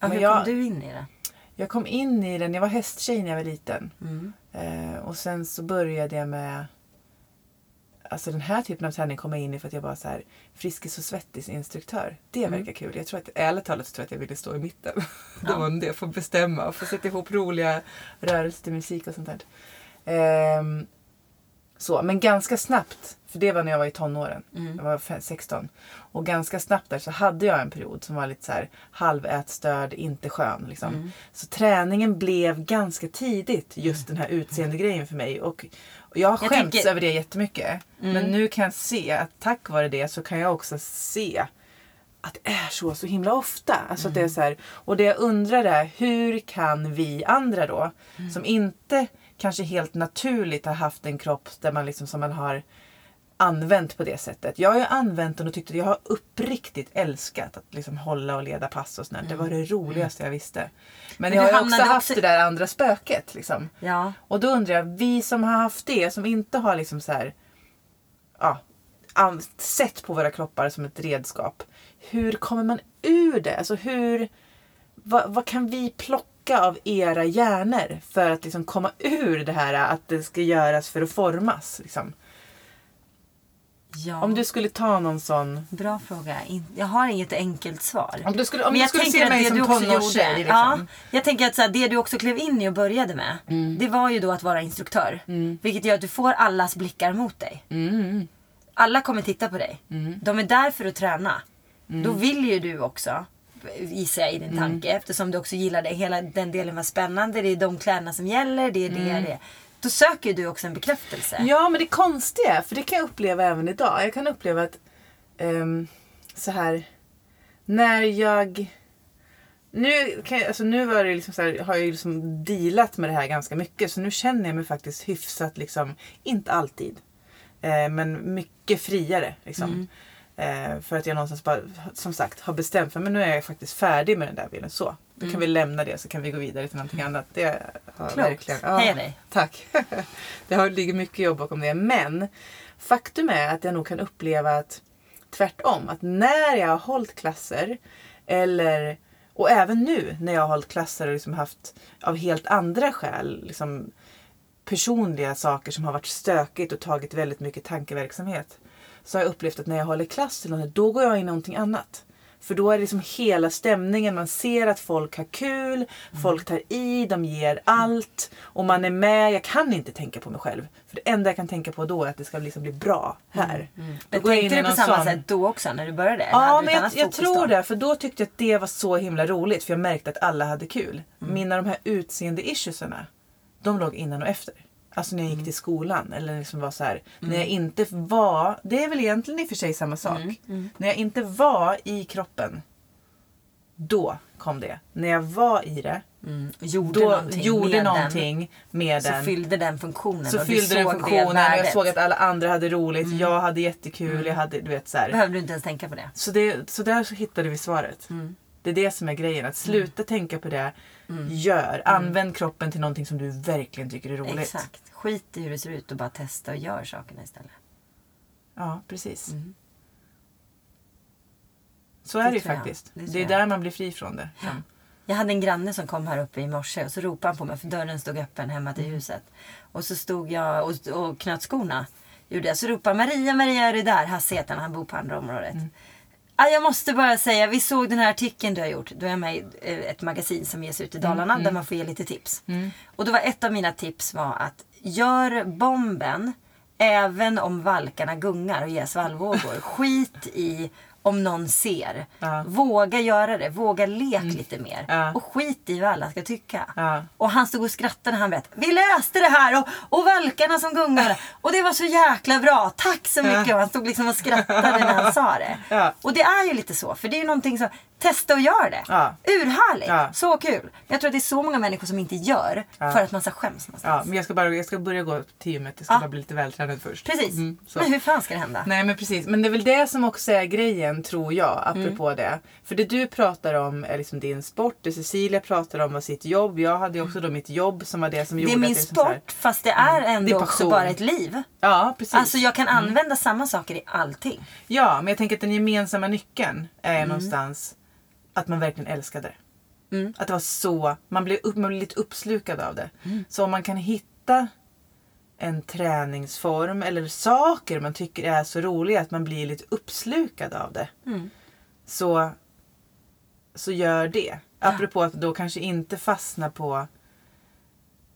[SPEAKER 2] Ja, hur
[SPEAKER 1] jag-
[SPEAKER 2] kom du in i det?
[SPEAKER 1] jag kom in i den, jag var hästtjej när jag var liten.
[SPEAKER 2] Mm.
[SPEAKER 1] Eh, och sen så började jag med Alltså den här typen av träning kom jag in i för att jag var så här Friskis och svettis instruktör. Det
[SPEAKER 2] Mm.
[SPEAKER 1] verkar kul. Jag tror att, ärligt talat så tror jag att jag ville stå i mitten. det
[SPEAKER 2] Ja.
[SPEAKER 1] var det, få bestämma och få sätta ihop roliga rörelser till musik och sånt där. Ehm, så, men ganska snabbt, för det var när jag var i tonåren.
[SPEAKER 2] Mm.
[SPEAKER 1] Jag var fe- 16. Och ganska snabbt där så hade jag en period som var lite så här halvätstörd, inte skön. Liksom.
[SPEAKER 2] Mm.
[SPEAKER 1] Så träningen blev ganska tidigt just den här utseendegrejen för mig. Och, och jag har
[SPEAKER 2] Jag
[SPEAKER 1] skämts
[SPEAKER 2] tänker-
[SPEAKER 1] över det jättemycket. Men nu kan jag se att tack vare det så kan jag också se att det är så så himla ofta. Alltså att det är så här, och det jag undrar är hur kan vi andra då som inte kanske helt naturligt har haft en kropp där man liksom som man har använt på det sättet. Jag har ju använt den och tyckte jag har uppriktigt älskat att liksom hålla och leda pass och sånt. Det var det roligaste jag visste. Men,
[SPEAKER 2] Men
[SPEAKER 1] jag har ju också haft
[SPEAKER 2] också-
[SPEAKER 1] det där andra spöket. Liksom.
[SPEAKER 2] Ja.
[SPEAKER 1] Och då undrar jag, vi som har haft det, som inte har liksom så här, ja, sett på våra kroppar som ett redskap. Hur kommer man ur det? Alltså hur, vad, vad kan vi plocka av era hjärnor för att liksom komma ur det här att det ska göras för att formas? Liksom?
[SPEAKER 2] ja.
[SPEAKER 1] Om du skulle ta någon sån...
[SPEAKER 2] Bra fråga. Jag har inget enkelt svar.
[SPEAKER 1] Om du skulle, om
[SPEAKER 2] Men
[SPEAKER 1] du
[SPEAKER 2] jag
[SPEAKER 1] skulle
[SPEAKER 2] tänker
[SPEAKER 1] se mig som
[SPEAKER 2] du
[SPEAKER 1] tonårstjej. Liksom.
[SPEAKER 2] ja, jag tänker att så här, det du också klev in i och började med.
[SPEAKER 1] Mm.
[SPEAKER 2] Det var ju då att vara instruktör. Vilket gör att du får allas blickar mot dig.
[SPEAKER 1] Mm.
[SPEAKER 2] Alla kommer titta på dig. De är där för att träna.
[SPEAKER 1] Mm.
[SPEAKER 2] Då vill ju du också, gissar jag i din tanke, eftersom du också gillade hela den delen var spännande. Det är de kläderna som gäller, det är det, det. Då söker du också en bekräftelse.
[SPEAKER 1] Mm. Ja, men det konstiga, är, för det kan jag uppleva även idag. Jag kan uppleva att ehm, så här, när jag... Nu, kan jag, alltså nu var det liksom så här, har jag liksom dealat med det här ganska mycket. Så nu känner jag mig faktiskt hyfsat, liksom, inte alltid. Eh, men mycket friare. Liksom. Eh, för att jag någonstans bara, som sagt, har bestämt för men nu är jag faktiskt färdig med den där bilden. Så, då kan vi lämna det så kan vi gå vidare till någonting annat. Det har
[SPEAKER 2] Klokt.
[SPEAKER 1] verkligen...
[SPEAKER 2] Heja dig.
[SPEAKER 1] Tack. det har, ligger mycket jobb bakom det. Men faktum är att jag nog kan uppleva att tvärtom. Att när jag har hållit klasser eller och även nu när jag har hållit klasser och liksom haft av helt andra skäl liksom, personliga saker som har varit stökigt och tagit väldigt mycket tankeverksamhet. Så har jag upplevt att när jag håller klass till något, då går jag in i någonting annat. För då är det liksom hela stämningen. Man ser att folk har kul, folk tar i, de ger allt. Och man är med. Jag kan inte tänka på mig själv. För det enda jag kan tänka på då är att det ska liksom bli bra här. Då
[SPEAKER 2] Men
[SPEAKER 1] går jag
[SPEAKER 2] tänkte du på samma
[SPEAKER 1] sån-
[SPEAKER 2] sätt då också när du började? Eller
[SPEAKER 1] Ja, men jag, jag tror det. För då tyckte jag att det var så himla roligt. För jag märkte att alla hade kul.
[SPEAKER 2] Mm.
[SPEAKER 1] Mina de här utseende-issuesarna, de låg innan och efter. Alltså när jag gick
[SPEAKER 2] Mm.
[SPEAKER 1] till skolan. Eller liksom var så här, när jag inte var, det är väl egentligen i och för sig samma sak.
[SPEAKER 2] Mm,
[SPEAKER 1] När jag inte var i kroppen, då kom det. När jag var i det,
[SPEAKER 2] Mm. Gjorde
[SPEAKER 1] då
[SPEAKER 2] någonting
[SPEAKER 1] gjorde
[SPEAKER 2] med
[SPEAKER 1] någonting med
[SPEAKER 2] den.
[SPEAKER 1] den.
[SPEAKER 2] Så fyllde den funktionen.
[SPEAKER 1] så
[SPEAKER 2] och
[SPEAKER 1] fyllde den funktionen. Och jag.
[SPEAKER 2] Mm.
[SPEAKER 1] såg att alla andra hade roligt. Jag hade jättekul. Jag hade, du vet så här.
[SPEAKER 2] Behövde du inte ens tänka på det.
[SPEAKER 1] Så, det, så där så hittade vi svaret.
[SPEAKER 2] Mm.
[SPEAKER 1] Det är det som är grejen. Att sluta tänka på det. Gör. Använd kroppen till någonting som du verkligen tycker är roligt.
[SPEAKER 2] Exakt. Skit i hur det ser ut och bara testa och gör sakerna istället.
[SPEAKER 1] Ja, precis.
[SPEAKER 2] Mm.
[SPEAKER 1] Så är
[SPEAKER 2] Det
[SPEAKER 1] det ju faktiskt.
[SPEAKER 2] Det
[SPEAKER 1] Det, är där man blir fri från det. sen.
[SPEAKER 2] Jag hade en granne som kom här uppe i morse och så ropade han på mig för dörren stod öppen hemma till huset. Och så stod jag och, och knöt skorna. Gjorde jag. Så ropade Maria, Maria är du där? Hasse han, han bor på andra området. Ah, jag måste bara säga, vi såg den här artikeln du har gjort. Du är med i eh, ett magasin som ges ut i Dalarna där man får ge lite tips. Och då var ett av mina tips var att gör bomben även om valkarna gungar och ger svallvågor. Skit i om någon ser.
[SPEAKER 1] Ja.
[SPEAKER 2] Våga göra det. Våga lek lite mer.
[SPEAKER 1] Ja.
[SPEAKER 2] Och skit i vad alla ska tycka.
[SPEAKER 1] Ja.
[SPEAKER 2] Och han stod och skrattade när han berättade. Vi läste det här och, och valkarna som gungade. Och det var så jäkla bra. Tack så mycket. Och han stod liksom och skrattade när han sa det. Och det är ju lite så. För det är ju någonting som, testa och gör det.
[SPEAKER 1] Ja.
[SPEAKER 2] Urhärligt.
[SPEAKER 1] Ja.
[SPEAKER 2] Så kul. Jag tror att det är så många människor som inte gör.
[SPEAKER 1] Ja.
[SPEAKER 2] För att man ska skäms någonstans.
[SPEAKER 1] Ja, men jag ska, bara, jag ska börja gå till gymmet. Jag ska bara bli lite vältränad först.
[SPEAKER 2] Precis.
[SPEAKER 1] Mm, så.
[SPEAKER 2] Men hur fan ska det hända?
[SPEAKER 1] Nej men precis. Men det är väl det som också är grejen tror jag. Apropå
[SPEAKER 2] Mm.
[SPEAKER 1] det. För det du pratar om är liksom din sport. Det Cecilia pratar om var sitt jobb. Jag hade ju också då mitt jobb som var det som
[SPEAKER 2] Det
[SPEAKER 1] gjorde
[SPEAKER 2] är min
[SPEAKER 1] att liksom så här-
[SPEAKER 2] sport fast det är ändå
[SPEAKER 1] Det är
[SPEAKER 2] också bara ett liv.
[SPEAKER 1] Ja precis.
[SPEAKER 2] Alltså jag kan använda samma saker i allting.
[SPEAKER 1] Ja men jag tänker att den gemensamma nyckeln är
[SPEAKER 2] Mm.
[SPEAKER 1] någonstans att man verkligen älskade det.
[SPEAKER 2] Mm.
[SPEAKER 1] Att det var så. Man blev, upp, man blev lite uppslukad av det. Så om man kan hitta en träningsform eller saker man tycker är så roliga att man blir lite uppslukad av det.
[SPEAKER 2] Mm.
[SPEAKER 1] Så, så gör det. Apropå att då kanske inte fastna på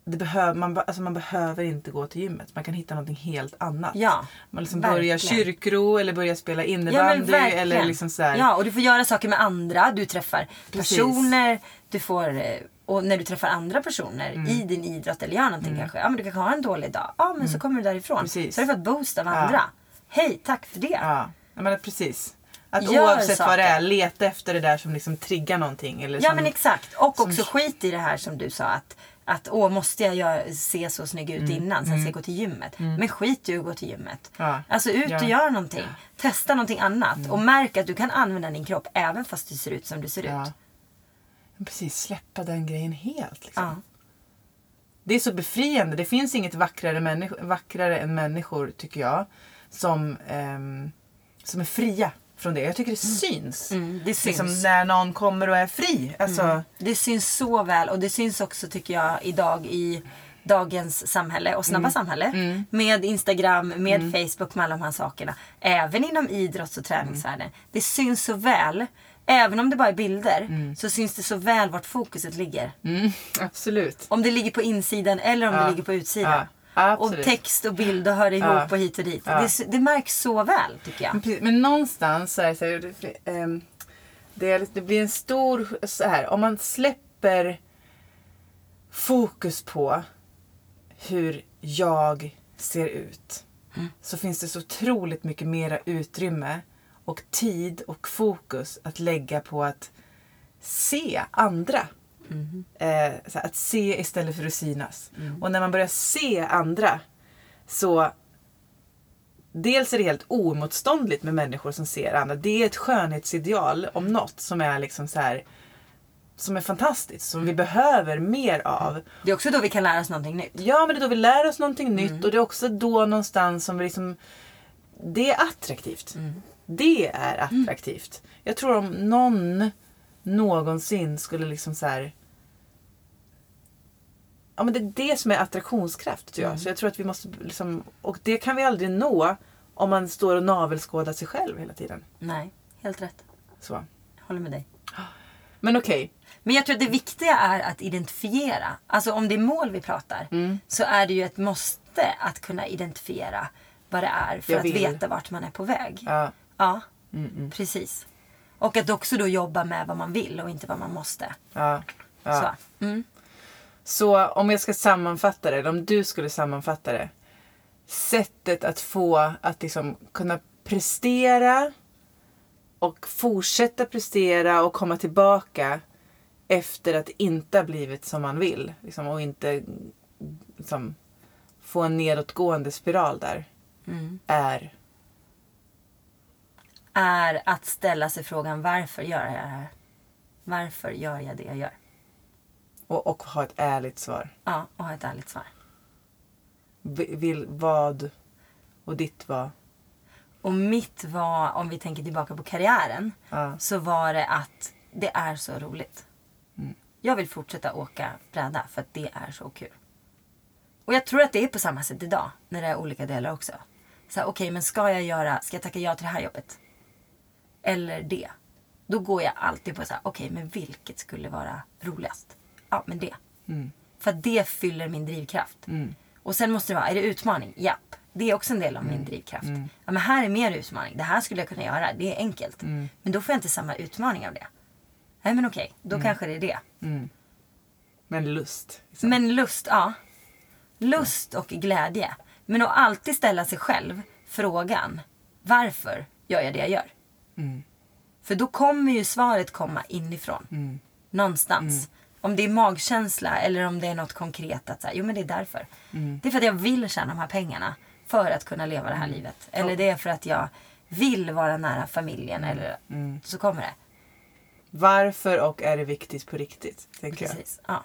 [SPEAKER 1] det behöver, man, alltså man behöver inte gå till gymmet. Man kan hitta någonting helt annat.
[SPEAKER 2] Ja,
[SPEAKER 1] man liksom
[SPEAKER 2] verkligen.
[SPEAKER 1] börjar kyrkro eller börjar spela
[SPEAKER 2] Ja, men
[SPEAKER 1] innebandy.
[SPEAKER 2] verkligen.
[SPEAKER 1] eller liksom så här.
[SPEAKER 2] Ja, och du får göra saker med andra. Du träffar
[SPEAKER 1] Precis.
[SPEAKER 2] personer. Du får, eh, och när du träffar andra personer
[SPEAKER 1] Mm.
[SPEAKER 2] i din idrott eller gör någonting kanske. Ja, men du kanske har en dålig dag. Ja, men så kommer du därifrån.
[SPEAKER 1] Precis.
[SPEAKER 2] Så har du fått boost av
[SPEAKER 1] Ja.
[SPEAKER 2] andra. Hej, tack för det.
[SPEAKER 1] Ja, jag menar precis. Att
[SPEAKER 2] Gör
[SPEAKER 1] oavsett vad det
[SPEAKER 2] saker.
[SPEAKER 1] är, leta efter det där som liksom triggar någonting. Eller
[SPEAKER 2] Ja
[SPEAKER 1] som,
[SPEAKER 2] men exakt. Och
[SPEAKER 1] som-
[SPEAKER 2] också skit i det här som du sa att att åh, måste jag göra, se så snygg ut innan sen ska jag gå till gymmet. Men skit ju att gå till gymmet.
[SPEAKER 1] Mm. Ja.
[SPEAKER 2] Alltså ut och
[SPEAKER 1] Ja.
[SPEAKER 2] gör någonting. Testa någonting annat. Och märk att du kan använda din kropp även fast du ser ut som du ser
[SPEAKER 1] Ja.
[SPEAKER 2] ut.
[SPEAKER 1] Precis, släppa den grejen helt. Liksom.
[SPEAKER 2] Ja.
[SPEAKER 1] Det är så befriande. Det finns inget vackrare, vackrare än människor, tycker jag, som, ehm, som är fria från det. Jag tycker det syns.
[SPEAKER 2] Mm, det syns.
[SPEAKER 1] Liksom när någon kommer och är fri. Alltså,
[SPEAKER 2] Det syns så väl och det syns också tycker jag idag i dagens samhälle och
[SPEAKER 1] Mm.
[SPEAKER 2] snabba samhälle. Med Instagram, med Facebook, med alla de här sakerna. Även inom idrotts och träningsvärlden. Det syns så väl. Även om det bara är bilder så syns det så väl vart fokuset ligger.
[SPEAKER 1] mm, absolut.
[SPEAKER 2] Om det ligger på insidan eller om det
[SPEAKER 1] Ja.
[SPEAKER 2] ligger på utsidan.
[SPEAKER 1] Ja,
[SPEAKER 2] och
[SPEAKER 1] absolut.
[SPEAKER 2] text och bild och hör ihop
[SPEAKER 1] Ja.
[SPEAKER 2] och hit och dit.
[SPEAKER 1] Ja.
[SPEAKER 2] Det, det märks så väl tycker jag.
[SPEAKER 1] Men, men någonstans så är det så här, det, ehm, det, blir en stor, så här, om man släpper fokus på hur jag ser ut. Så finns det så otroligt mycket mera utrymme och tid och fokus att lägga på att se andra. Eh, så här, att se istället för att synas. Och när man börjar se andra så Dels är det helt oemotståndligt med människor som ser andra. Det är ett skönhetsideal om något som är liksom så här som är fantastiskt, som vi behöver mer av.
[SPEAKER 2] Det är också då vi kan lära oss någonting nytt.
[SPEAKER 1] Ja, men det är då vi lär oss någonting
[SPEAKER 2] Mm.
[SPEAKER 1] nytt och det är också då någonstans som vi liksom... Det är attraktivt.
[SPEAKER 2] Mm.
[SPEAKER 1] Det är attraktivt. Jag tror om någon någonsin skulle liksom så här... Ja, men det är det som är attraktionskraft tror jag.
[SPEAKER 2] Mm.
[SPEAKER 1] Så jag tror att vi måste liksom... Och det kan vi aldrig nå om man står och navelskådar sig själv hela tiden.
[SPEAKER 2] Nej, helt rätt.
[SPEAKER 1] Så.
[SPEAKER 2] håller med dig.
[SPEAKER 1] Men okej.
[SPEAKER 2] Men jag tror att det viktiga är att identifiera. Alltså om det är mål vi pratar.
[SPEAKER 1] Mm.
[SPEAKER 2] Så är det ju ett måste att kunna identifiera vad det är för
[SPEAKER 1] Jag
[SPEAKER 2] att veta vart man är på väg.
[SPEAKER 1] Ja.
[SPEAKER 2] Ja, precis. Och att också då jobba med vad man vill och inte vad man måste.
[SPEAKER 1] Ja. ja.
[SPEAKER 2] Så. Mm.
[SPEAKER 1] Så om jag ska sammanfatta det, eller om du skulle sammanfatta det. Sättet att få att liksom kunna prestera och fortsätta prestera och komma tillbaka efter att inte har blivit som man vill. Liksom, och inte liksom, få en nedåtgående spiral där. Är
[SPEAKER 2] Är att ställa sig frågan varför gör jag det här? Varför gör jag det jag gör?
[SPEAKER 1] Och, och ha ett ärligt svar.
[SPEAKER 2] Ja, och ha ett ärligt svar.
[SPEAKER 1] Vi- Vill vad och ditt vad.
[SPEAKER 2] Och mitt var, om vi tänker tillbaka på karriären,
[SPEAKER 1] Ja.
[SPEAKER 2] så var det att det är så roligt. Jag vill fortsätta åka bräda för att det är så kul. Och jag tror att det är på samma sätt idag, när det är olika delar också. Så okej, men ska jag göra, ska jag tacka ja till det här jobbet? Eller det? Då går jag alltid på så här, okej, men vilket skulle vara roligast? Ja, men det. För att det fyller min drivkraft. Och sen måste det vara, är det utmaning? Japp. Det är också en del av min drivkraft. Ja, men här är mer utmaning. Det här skulle jag kunna göra. Det är enkelt. Men då får jag inte samma utmaning av det. Nej men okej, då kanske det är det.
[SPEAKER 1] Men lust. Liksom.
[SPEAKER 2] Men lust, ja. Lust och glädje. Men att alltid ställa sig själv frågan. Varför gör jag det jag gör? För då kommer ju svaret komma inifrån. Någonstans. Om det är magkänsla eller om det är något konkret. Att säga, jo men det är därför. Det är för att jag vill tjäna de här pengarna. För att kunna leva det här livet. Eller det är för att jag vill vara nära familjen. Eller så kommer det.
[SPEAKER 1] Varför och är det viktigt på riktigt? Tänker jag.
[SPEAKER 2] Precis. Ja.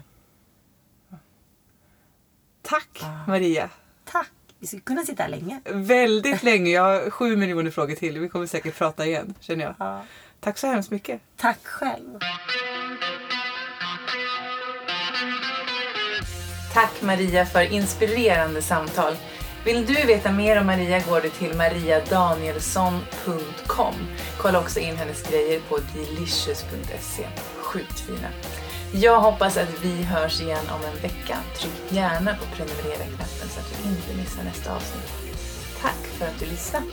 [SPEAKER 1] Tack Maria.
[SPEAKER 2] Tack. Vi skulle kunna sitta här länge.
[SPEAKER 1] Väldigt länge. Jag har sju miljoner frågor till. Vi kommer säkert prata igen känner jag.
[SPEAKER 2] Ja.
[SPEAKER 1] Tack så hemskt mycket.
[SPEAKER 2] Tack själv.
[SPEAKER 1] Tack Maria för inspirerande samtal. Vill du veta mer om Maria går du till mariadanielsson.com. Kolla också in hennes grejer på delicious.se. Sjukt fina. Jag hoppas att vi hörs igen om en vecka. Tryck gärna på prenumerera-knappen så att du inte missar nästa avsnitt. Tack för att du lyssnade.